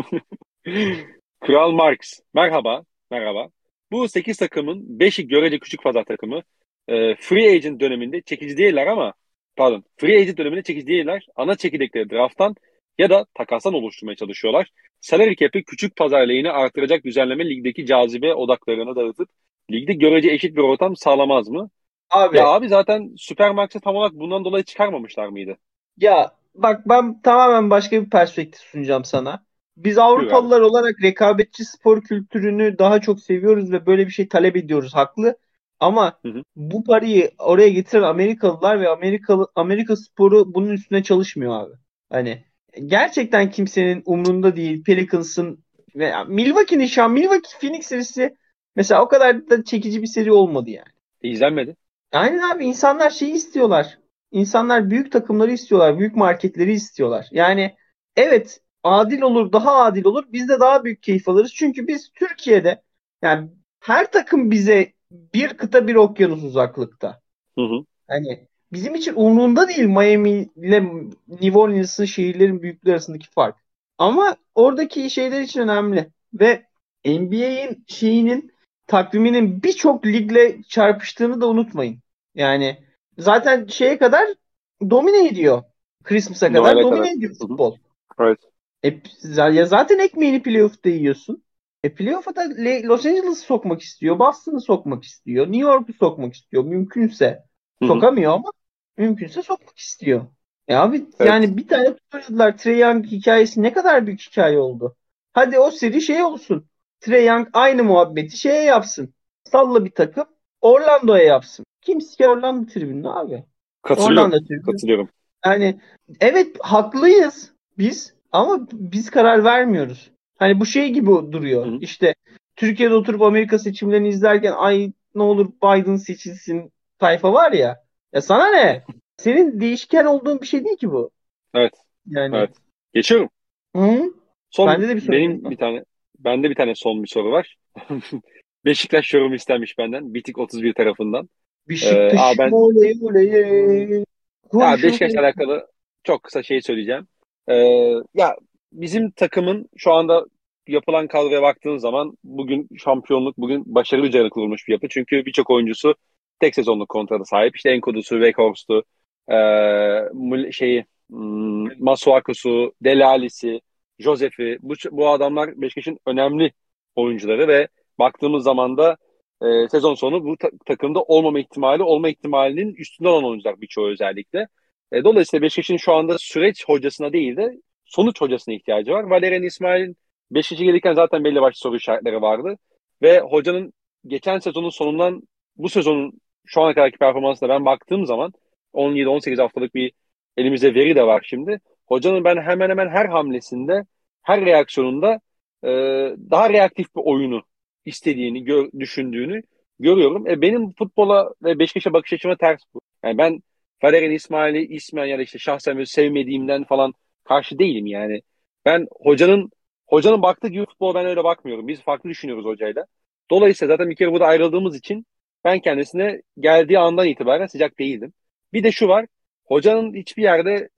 Kral Marx. Merhaba. Merhaba. Bu 8 takımın 5'i görece küçük fazla takımı. E, free agent döneminde çekici değiller ama pardon free agent döneminde çekici değiller. Ana çekirdekleri drafttan ya da takastan oluşturmaya çalışıyorlar. Salary cap'i küçük pazar lehine artıracak düzenleme ligdeki cazibe odaklarını dağıtıp ligde görece eşit bir ortam sağlamaz mı? Abi. Ya abi zaten Supermax'ı tam olarak bundan dolayı çıkarmamışlar mıydı? Ya bak ben tamamen başka bir perspektif sunacağım sana. Biz Avrupalılar olarak rekabetçi spor kültürünü daha çok seviyoruz ve böyle bir şey talep ediyoruz haklı. Ama hı hı. bu parayı oraya getiren Amerikalılar ve Amerikalı Amerika sporu bunun üstüne çalışmıyor abi. Hani gerçekten kimsenin umrunda değil. Pelicans'ın ve Milwaukee'nin şu an Milwaukee Phoenix serisi mesela o kadar da çekici bir seri olmadı yani. İzlenmedi. Aynen abi insanlar şeyi istiyorlar. İnsanlar büyük takımları istiyorlar. Büyük marketleri istiyorlar. Yani evet adil olur, daha adil olur. Biz de daha büyük keyif alırız. Çünkü biz Türkiye'de yani her takım bize bir kıta bir okyanus uzaklıkta. Hı hı. Hani bizim için umrunda değil Miami ile New Orleans'ın şehirlerin büyüklüğü arasındaki fark. Ama oradaki şeyler için önemli. Ve NBA'in şeyinin takviminin birçok ligle çarpıştığını da unutmayın. Yani zaten şeye kadar domine ediyor. Christmas'a kadar Noel'e domine kadar. ediyor futbol. Evet. E, ya zaten ekmeğini playoff'ta yiyorsun. E playoff'a da Los Angeles'ı sokmak istiyor. Boston'ı sokmak istiyor. New York'u sokmak istiyor. Mümkünse. Hı-hı. Sokamıyor ama mümkünse sokmak istiyor. E abi evet. yani bir tane tutuştular. Trey Young hikayesi ne kadar büyük hikaye oldu. Hadi o seri şey olsun. Trey Young aynı muhabbeti şeye yapsın. Salla bir takım. Orlando'ya yapsın. Kimse Orlando tribünde abi. Katılıyorum. Orlando Katılıyorum. Yani evet haklıyız biz ama biz karar vermiyoruz. Hani bu şey gibi duruyor. Hı. İşte Türkiye'de oturup Amerika seçimlerini izlerken ay ne olur Biden seçilsin tayfa var ya. Ya sana ne? Senin değişken olduğun bir şey değil ki bu. Evet. Yani. Evet. Geçiyorum. Hı? Son Bende de bir soru benim var. bir tane bende bir tane son bir soru var. Beşiktaş yorumu istenmiş benden. Bitik 31 tarafından. Beşiktaş ee, ben... oley oley. Ya Beşiktaş'la alakalı çok kısa şey söyleyeceğim. Ee, ya bizim takımın şu anda yapılan kadroya baktığın zaman bugün şampiyonluk, bugün başarılı üzerine kurulmuş bir yapı. Çünkü birçok oyuncusu tek sezonluk kontrata sahip. İşte Enkodu'su, Weghorst'u, e, şeyi, hmm, Masuaku'su, Delali'si, Josef'i. Bu, bu adamlar Beşiktaş'ın önemli oyuncuları ve baktığımız zaman da e, sezon sonu bu ta- takımda olmama ihtimali, olma ihtimalinin üstünde olan oyuncular birçoğu özellikle. E, dolayısıyla Beşiktaş'ın şu anda süreç hocasına değil de sonuç hocasına ihtiyacı var. Valerian İsmail'in Beşiktaş'a gelirken zaten belli başlı soru işaretleri vardı. Ve hocanın geçen sezonun sonundan bu sezonun şu ana kadarki performansına ben baktığım zaman 17-18 haftalık bir elimizde veri de var şimdi. Hocanın ben hemen hemen her hamlesinde, her reaksiyonunda e, daha reaktif bir oyunu istediğini, gör, düşündüğünü görüyorum. E, benim futbola ve Beşiktaş'a bakış açıma ters bu. Yani ben Valerian İsmail'i ismen ya da işte şahsen sevmediğimden falan karşı değilim yani. Ben hocanın hocanın baktığı gibi futbol ben öyle bakmıyorum. Biz farklı düşünüyoruz hocayla. Dolayısıyla zaten bir kere burada ayrıldığımız için ben kendisine geldiği andan itibaren sıcak değildim. Bir de şu var. Hocanın hiçbir yerde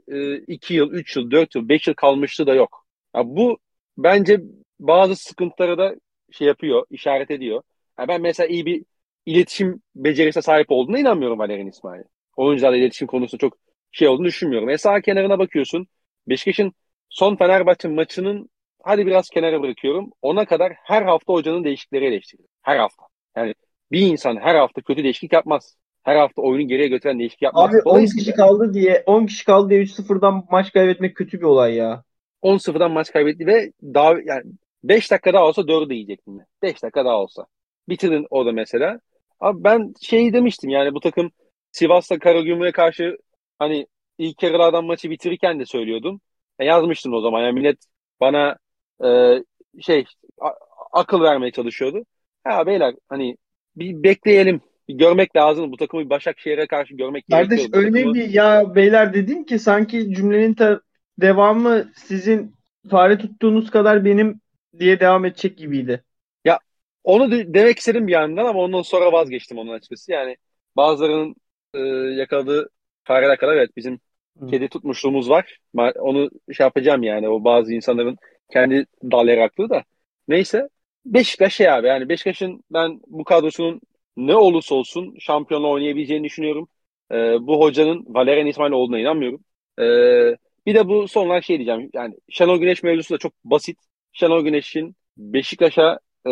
2 e, yıl, 3 yıl, 4 yıl, 5 yıl kalmışlığı da yok. Ya bu bence bazı sıkıntıları da şey yapıyor, işaret ediyor. Ya ben mesela iyi bir iletişim becerisine sahip olduğuna inanmıyorum Valerian İsmail. Oyuncularla iletişim konusunda çok şey olduğunu düşünmüyorum. E sağ kenarına bakıyorsun. Beşiktaş'ın son Fenerbahçe maçının hadi biraz kenara bırakıyorum. Ona kadar her hafta hocanın değişiklikleri eleştirilir. Her hafta. Yani bir insan her hafta kötü değişiklik yapmaz. Her hafta oyunu geriye götüren değişiklik yapmaz. Abi 10 kişi kaldı diye 10 kişi kaldı diye 3-0'dan maç kaybetmek kötü bir olay ya. 10-0'dan maç kaybetti ve daha yani 5 dakika daha olsa 4'ü yiyecektin. 5 dakika daha olsa. Bitirin o da mesela. Abi ben şey demiştim yani bu takım Sivas'ta Karagümrük'e karşı hani ilk yarılardan maçı bitirirken de söylüyordum. E yazmıştım o zaman. Yani millet bana e, şey a, akıl vermeye çalışıyordu. Ha beyler hani bir bekleyelim. Bir görmek lazım. Bu takımı bir Başakşehir'e karşı görmek Kardeş gerekiyor. takımı... bir ya beyler dedin ki sanki cümlenin ta- devamı sizin fare tuttuğunuz kadar benim diye devam edecek gibiydi. Ya onu de- demek istedim bir yandan ama ondan sonra vazgeçtim onun açıkçası. Yani bazılarının e, yakaladığı fareler kadar evet bizim Hı. kedi tutmuşluğumuz var. Onu şey yapacağım yani o bazı insanların kendi dal yaraklığı da. Neyse Beşiktaş şey abi yani Beşiktaş'ın ben bu kadrosunun ne olursa olsun şampiyonla oynayabileceğini düşünüyorum. Ee, bu hocanın Valerian İsmail olduğuna inanmıyorum. Ee, bir de bu son olarak şey diyeceğim. Yani Şenol Güneş mevzusu da çok basit. Şenol Güneş'in Beşiktaş'a e,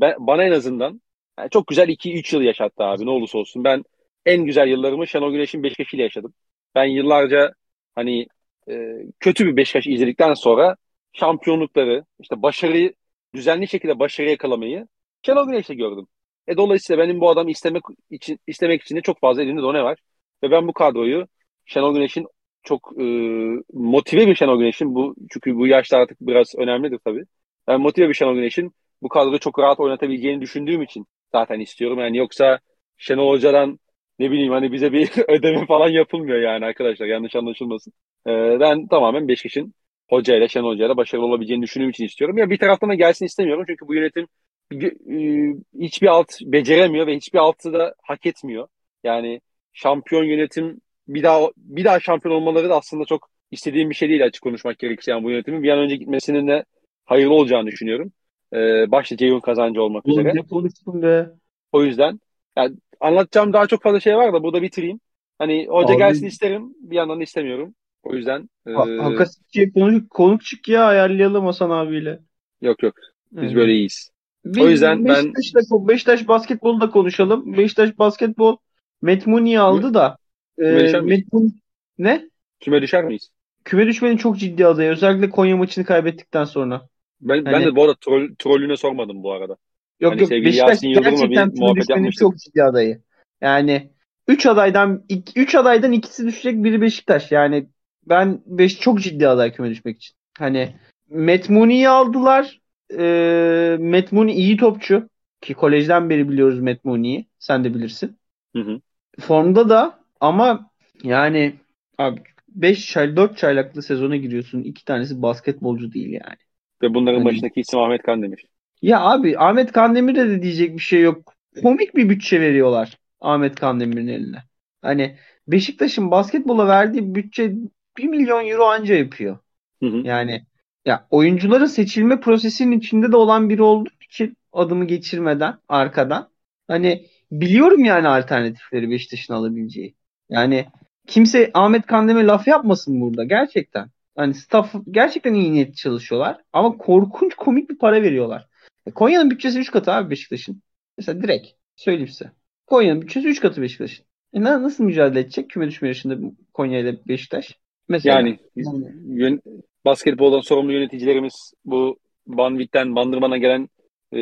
ben, bana en azından yani çok güzel 2-3 yıl yaşattı abi ne olursa olsun. Ben en güzel yıllarımı Şenol Güneş'in Beşiktaş yaşadım. Ben yıllarca hani e, kötü bir Beşiktaş izledikten sonra şampiyonlukları, işte başarıyı düzenli şekilde başarı yakalamayı Şenol Güneş'te gördüm. E dolayısıyla benim bu adamı istemek için istemek için de çok fazla elinde done var. Ve ben bu kadroyu Şenol Güneş'in çok e, motive bir Şenol Güneş'in bu çünkü bu yaşta artık biraz önemlidir tabii. Ben motive bir Şenol Güneş'in bu kadroyu çok rahat oynatabileceğini düşündüğüm için zaten istiyorum. Yani yoksa Şenol Hoca'dan ne bileyim hani bize bir ödeme falan yapılmıyor yani arkadaşlar yanlış anlaşılmasın. Ee, ben tamamen Beşiktaş'ın Hoca ile Şenol Hoca ile başarılı olabileceğini düşündüğüm için istiyorum. Ya bir taraftan da gelsin istemiyorum çünkü bu yönetim e, hiçbir alt beceremiyor ve hiçbir altı da hak etmiyor. Yani şampiyon yönetim bir daha bir daha şampiyon olmaları da aslında çok istediğim bir şey değil açık konuşmak gerekirse. Yani bu yönetimin bir an önce gitmesinin de hayırlı olacağını düşünüyorum. Ee, başta Ceyhun kazancı olmak Oğlum, üzere. Ne konuştun be? O yüzden yani anlatacağım daha çok fazla şey var da burada bitireyim. Hani hoca Abi, gelsin isterim bir yandan da istemiyorum. O yüzden e... Hakikaten konuk, konuk çık ya ayarlayalım Hasan abiyle. Yok yok. Biz evet. böyle iyiyiz. Biz o yüzden Beşiktaş'la, ben Beşiktaş basketbolu da konuşalım. Beşiktaş basketbol Metmuni'yi aldı da e, Metmun ne? Küme düşer miyiz? Küme düşmenin çok ciddi adayı. Özellikle Konya maçını kaybettikten sonra. Ben, hani... ben de bu arada troll, trollüne sormadım bu arada. Yok hani yok Beşiktaş gerçekten küme düşmenin çok ciddi adayı. Yani 3 adaydan 3 adaydan ikisi düşecek biri Beşiktaş. Yani ben beş çok ciddi aday küme düşmek için. Hani Metmuni'yi aldılar. E, Metmuni iyi topçu. ki kolejden beri biliyoruz Matt Mooney'i. Sen de bilirsin. Hı hı. Formda da ama yani abi 5 çay 4 çaylaklı sezona giriyorsun. İki tanesi basketbolcu değil yani. Ve bunların hani, başındaki isim Ahmet Kandemir. Ya abi Ahmet Kandemir'e de diyecek bir şey yok. Komik bir bütçe veriyorlar Ahmet Kandemir'in eline. Hani Beşiktaş'ın basketbola verdiği bütçe 1 milyon euro anca yapıyor. Hı hı. Yani ya oyuncuların seçilme prosesinin içinde de olan biri olduğu için adımı geçirmeden arkadan hani biliyorum yani alternatifleri Beşiktaş'ın alabileceği. Yani kimse Ahmet Kandemir laf yapmasın burada gerçekten. Hani staff gerçekten iyi niyetli çalışıyorlar ama korkunç komik bir para veriyorlar. E, Konya'nın bütçesi 3 katı abi Beşiktaş'ın. Mesela direkt söyleyeyim size. Konya'nın bütçesi 3 katı Beşiktaş'ın. E nasıl mücadele edecek küme düşme yarışında Konya ile Beşiktaş? Mesela, yani, yani. basketboldan sorumlu yöneticilerimiz bu Banvit'ten Bandırman'a gelen e,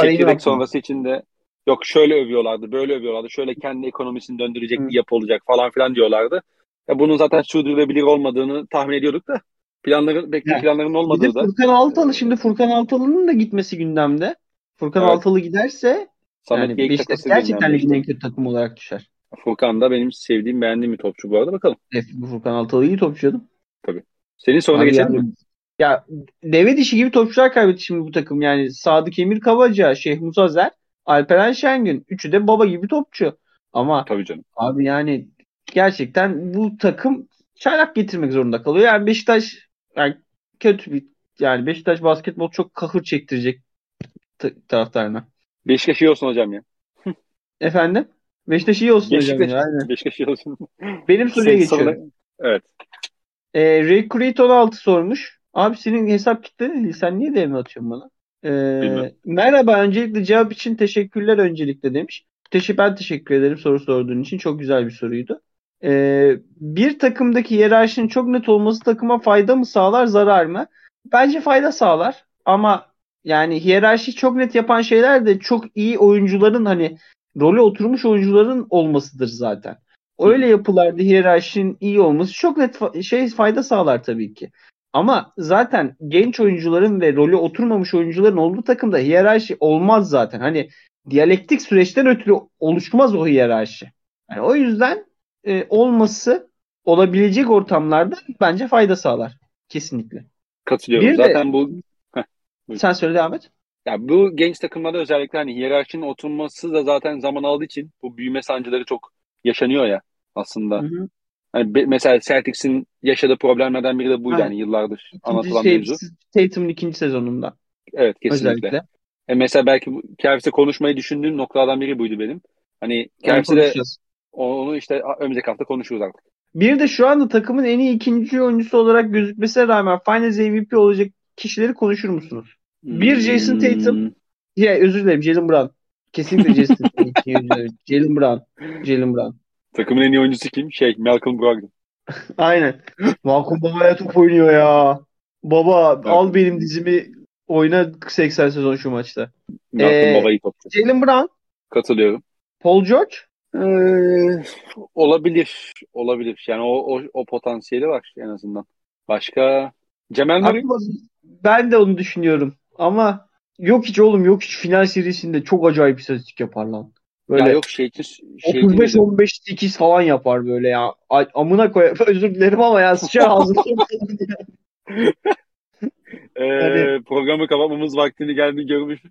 çekirdek sonrası için de yok şöyle övüyorlardı, böyle övüyorlardı, şöyle kendi ekonomisini döndürecek Hı. bir yapı olacak falan filan diyorlardı. Ya bunun zaten sürdürülebilir olmadığını tahmin ediyorduk da planların bekle yani, planların olmadığı da. Furkan Altalı şimdi Furkan Altalı'nın da gitmesi gündemde. Furkan evet. Altalı giderse Samet yani Beşiktaş gerçekten ligin en kötü takım olarak düşer. Furkan da benim sevdiğim, beğendiğim bir topçu bu arada bakalım. Evet, Furkan Altalı iyi topçu canım. Tabii. Senin soruna geçelim yani, mi? Ya deve dişi gibi topçular kaybetti şimdi bu takım. Yani Sadık Emir Kavaca, Şeyh Musazer, Alperen Şengün. Üçü de baba gibi topçu. Ama Tabii canım. abi yani gerçekten bu takım çaylak getirmek zorunda kalıyor. Yani Beşiktaş yani kötü bir yani Beşiktaş basketbol çok kahır çektirecek taraftarına. Beşiktaş iyi olsun hocam ya. Efendim? Beşiktaş iyi olsun Beşiktaş, hocam ya. Aynen. Beşiktaş iyi olsun. Benim soruya geçiyorum. Evet. E, Ray Creed 16 sormuş. Abi senin hesap kitle değil. Sen niye DM atıyorsun bana? E, merhaba. Öncelikle cevap için teşekkürler öncelikle demiş. Teşekkür, ben teşekkür ederim soru sorduğun için. Çok güzel bir soruydu. E, bir takımdaki hiyerarşinin çok net olması takıma fayda mı sağlar, zarar mı? Bence fayda sağlar. Ama yani hiyerarşi çok net yapan şeyler de çok iyi oyuncuların hani role oturmuş oyuncuların olmasıdır zaten. Öyle yapılarda hiyerarşinin iyi olması çok net fa- şey fayda sağlar tabii ki. Ama zaten genç oyuncuların ve rolü oturmamış oyuncuların olduğu takımda hiyerarşi olmaz zaten. Hani diyalektik süreçten ötürü oluşmaz o hiyerarşi. Yani o yüzden e, olması olabilecek ortamlarda bence fayda sağlar. Kesinlikle. Katılıyorum. Bir zaten de, bu Heh, sen söyle devam et. Ya bu genç takımlarda özellikle hani hiyerarşinin oturması da zaten zaman aldığı için bu büyüme sancıları çok yaşanıyor ya aslında. Hı hı. Hani be, mesela Celtics'in yaşadığı problemlerden biri de buydu ha. hani yıllardır ikinci anlatılan şey, mevzu. Tatum'un ikinci sezonunda. Evet kesinlikle. Özellikle. E mesela belki Kervis'e konuşmayı düşündüğüm noktalardan biri buydu benim. Hani de onu işte önümüzdeki hafta konuşuruz artık. Bir de şu anda takımın en iyi ikinci oyuncusu olarak gözükmesine rağmen Finals MVP olacak kişileri konuşur musunuz? Bir Jason Tatum. Ya özür dilerim Jalen Brown. Kesinlikle Jason Tatum. Jalen Brown. Jalen Brown. Takımın en iyi oyuncusu kim? Şey Malcolm Brogdon. Aynen. Malcolm babaya top oynuyor ya. Baba al benim dizimi oyna 80 sezon şu maçta. Malcolm ee, babayı topçu. Jalen Brown. Katılıyorum. Paul George. Ee, olabilir. Olabilir. Yani o, o, o potansiyeli var en azından. Başka Cemal Murray? Ben de onu düşünüyorum. Ama yok hiç oğlum yok hiç final serisinde çok acayip istatistik yapar lan. Böyle ya yok şey için, şey 35 15 8 falan yapar böyle ya. Amına koy özür dilerim ama ya sıçar ağzına. ee, hani, programı kapatmamız vaktini geldi görmüş.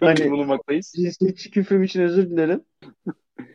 hani, bulunmaktayız. Cinsiyetçi küfrüm için özür dilerim.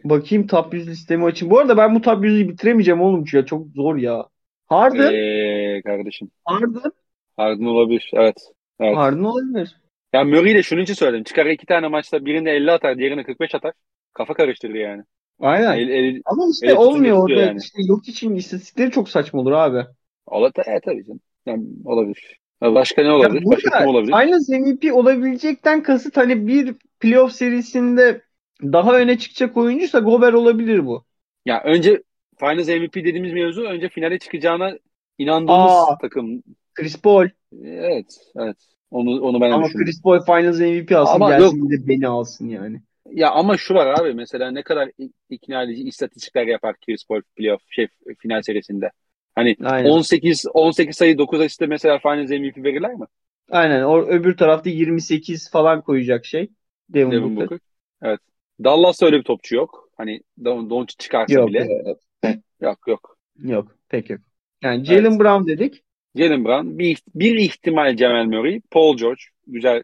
Bakayım top 100 listemi açayım. Bu arada ben bu top 100'ü bitiremeyeceğim oğlum ya. Çok zor ya. Harden. Eee kardeşim. Harden. Harden olabilir. Evet. Evet. Harden olabilir. Ya Murray ile şunun için söyledim. Çıkar iki tane maçta birinde 50 atar, diğerine 45 atar. Kafa karıştırdı yani. Aynen. El, el, Ama işte olmuyor orada. Yani. İşte yok için istatistikleri çok saçma olur abi. Olabilir. Evet tabii canım. Yani olabilir. Başka ne olabilir? Ya Başka kim olabilir? Finals MVP olabilecekten kasıt hani bir playoff serisinde daha öne çıkacak oyuncuysa Gober olabilir bu. Ya önce Finals MVP dediğimiz mevzu önce finale çıkacağına inandığımız Aa, takım. Chris Paul. Evet, evet. Onu onu ben Ama düşündüm. Chris Paul Finals MVP alsın ama gelsin yok. de beni alsın yani. Ya ama şu var abi mesela ne kadar ikna edici istatistikler yapar Chris Paul playoff şey final serisinde. Hani Aynen. 18 18 sayı 9 asiste mesela Finals MVP verirler mi? Aynen. O öbür tarafta 28 falan koyacak şey. Devin, Devin Booker. Booker. Evet. Dallas'ta öyle bir topçu yok. Hani Don Doncic çıkarsa Yok, bile. yok. Yok yok. Yok. Pek yok. Yani Jalen Evet. Brown dedik. Jalen Brown. Bir, bir ihtimal Jamal Murray. Paul George. Güzel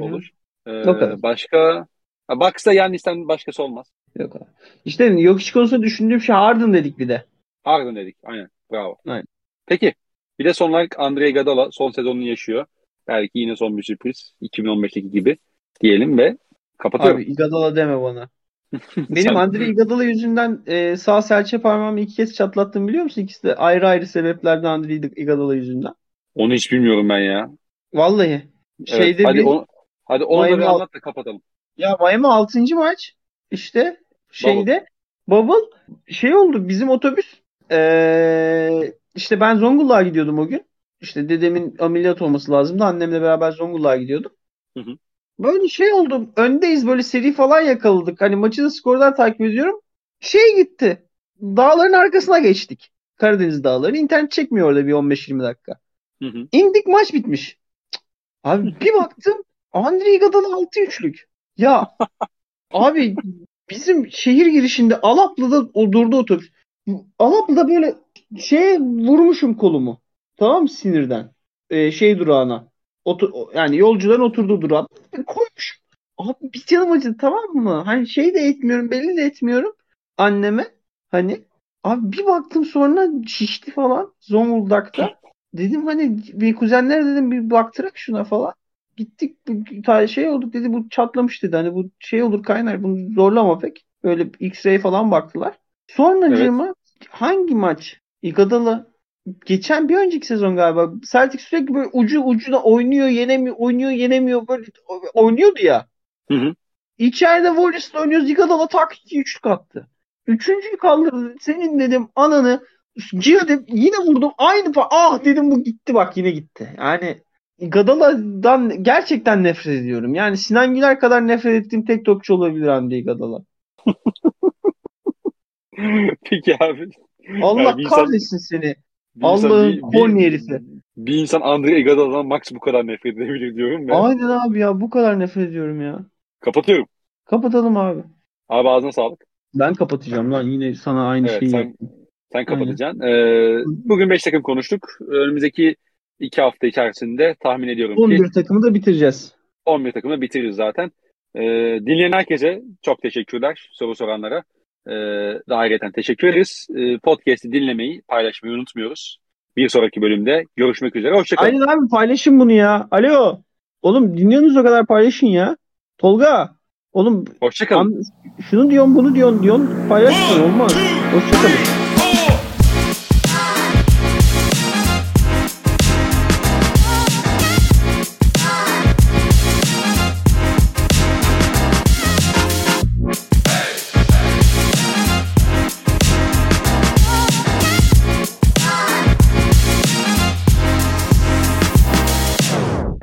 olur. Ee, O kadar. başka Bucks'ta Yannis'ten başkası olmaz. Yok abi. İşte yok iş konusunda düşündüğüm şey Harden dedik bir de. Harden dedik. Aynen. Bravo. Aynen. Peki. Bir de son olarak Andre Iguodala son sezonunu yaşıyor. Belki yine son bir sürpriz. 2015'teki gibi diyelim ve kapatıyorum. Abi Iguodala deme bana. Benim Andre Iguodala yüzünden e, sağ serçe parmağımı iki kez çatlattım biliyor musun? İkisi de ayrı ayrı sebeplerden Andre Iguodala yüzünden. Onu hiç bilmiyorum ben ya. Vallahi. Evet, Şeyde hadi bir onu, hadi onu da Miami bir al- anlat da kapatalım. ya Miami 6. maç işte şeyde bubble şey oldu bizim otobüs eee, işte ben Zonguldak'a gidiyordum o gün. İşte dedemin ameliyat olması lazımdı. Annemle beraber Zonguldak'a gidiyordum. Hı hı. Böyle şey oldu. Öndeyiz böyle seri falan yakaladık. Hani maçı da skordan takip ediyorum. Şey gitti. Dağların arkasına geçtik. Karadeniz dağları. İnternet çekmiyor orada bir 15-20 dakika. Hı hı. İndik maç bitmiş. Abi bir baktım Andre Iguodala 6 üçlük. Ya abi bizim şehir girişinde Alaplı'da o durdu otobüs. Alaplı'da böyle şeye vurmuşum kolumu. Tamam mı sinirden? Ee, şey durağına. Otur, yani yolcuların oturduğu durağa. Koymuşum. Abi bir canım acıdı tamam mı? Hani şey de etmiyorum belli de etmiyorum anneme. Hani abi bir baktım sonra şişti falan Zonguldak'ta. Dedim hani bir kuzenler dedim bir baktırak şuna falan. Gittik bir şey olduk dedi bu çatlamış dedi. Hani bu şey olur kaynar bunu zorlama pek. Böyle X-ray falan baktılar. Sonracığıma hangi maç? Iguodala geçen bir önceki sezon galiba Celtic sürekli böyle ucu ucuna oynuyor yenemiyor oynuyor yenemiyor böyle oynuyordu ya. Hı hı. İçeride Wallace'la oynuyoruz. Iguodala tak iki üçlük attı. Üçüncüyü kaldırdı. Senin dedim ananı girdim yine vurdum. Aynı pa ah dedim bu gitti bak yine gitti. Yani Iguodala'dan gerçekten nefret ediyorum. Yani Sinan Güler kadar nefret ettiğim tek topçu olabilir Andre Iguodala. Peki abi. Allah Yani bir insan- kahretsin seni. Allah'ın bir- korni bir- insan Andre Iguodala'dan max bu kadar nefret edebilir diyorum ve Aynen abi ya bu kadar nefret ediyorum ya. kapatıyorum. Kapatalım abi. Abi ağzına sağlık. Ben kapatacağım lan yine sana aynı Evet şeyi. sen, sen kapatacaksın. Ee, bugün 5 takım konuştuk. Önümüzdeki 2 hafta içerisinde tahmin ediyorum ki 11 takımı da bitireceğiz. 11 takımla bitiririz zaten. Ee, dinleyen herkese çok teşekkürler. Soru soranlara. Ee, daha ayrıca teşekkür ederiz. Ee, podcast'i dinlemeyi, paylaşmayı unutmuyoruz. Bir sonraki bölümde görüşmek üzere. Hoşçakalın. Aynen abi paylaşın bunu ya. Alo. Oğlum dinliyorsunuz o kadar paylaşın ya. Tolga. Oğlum Hoşçakalın. şunu diyorsun bunu diyorsun diyorsun paylaşın olmaz. Hoşçakalın.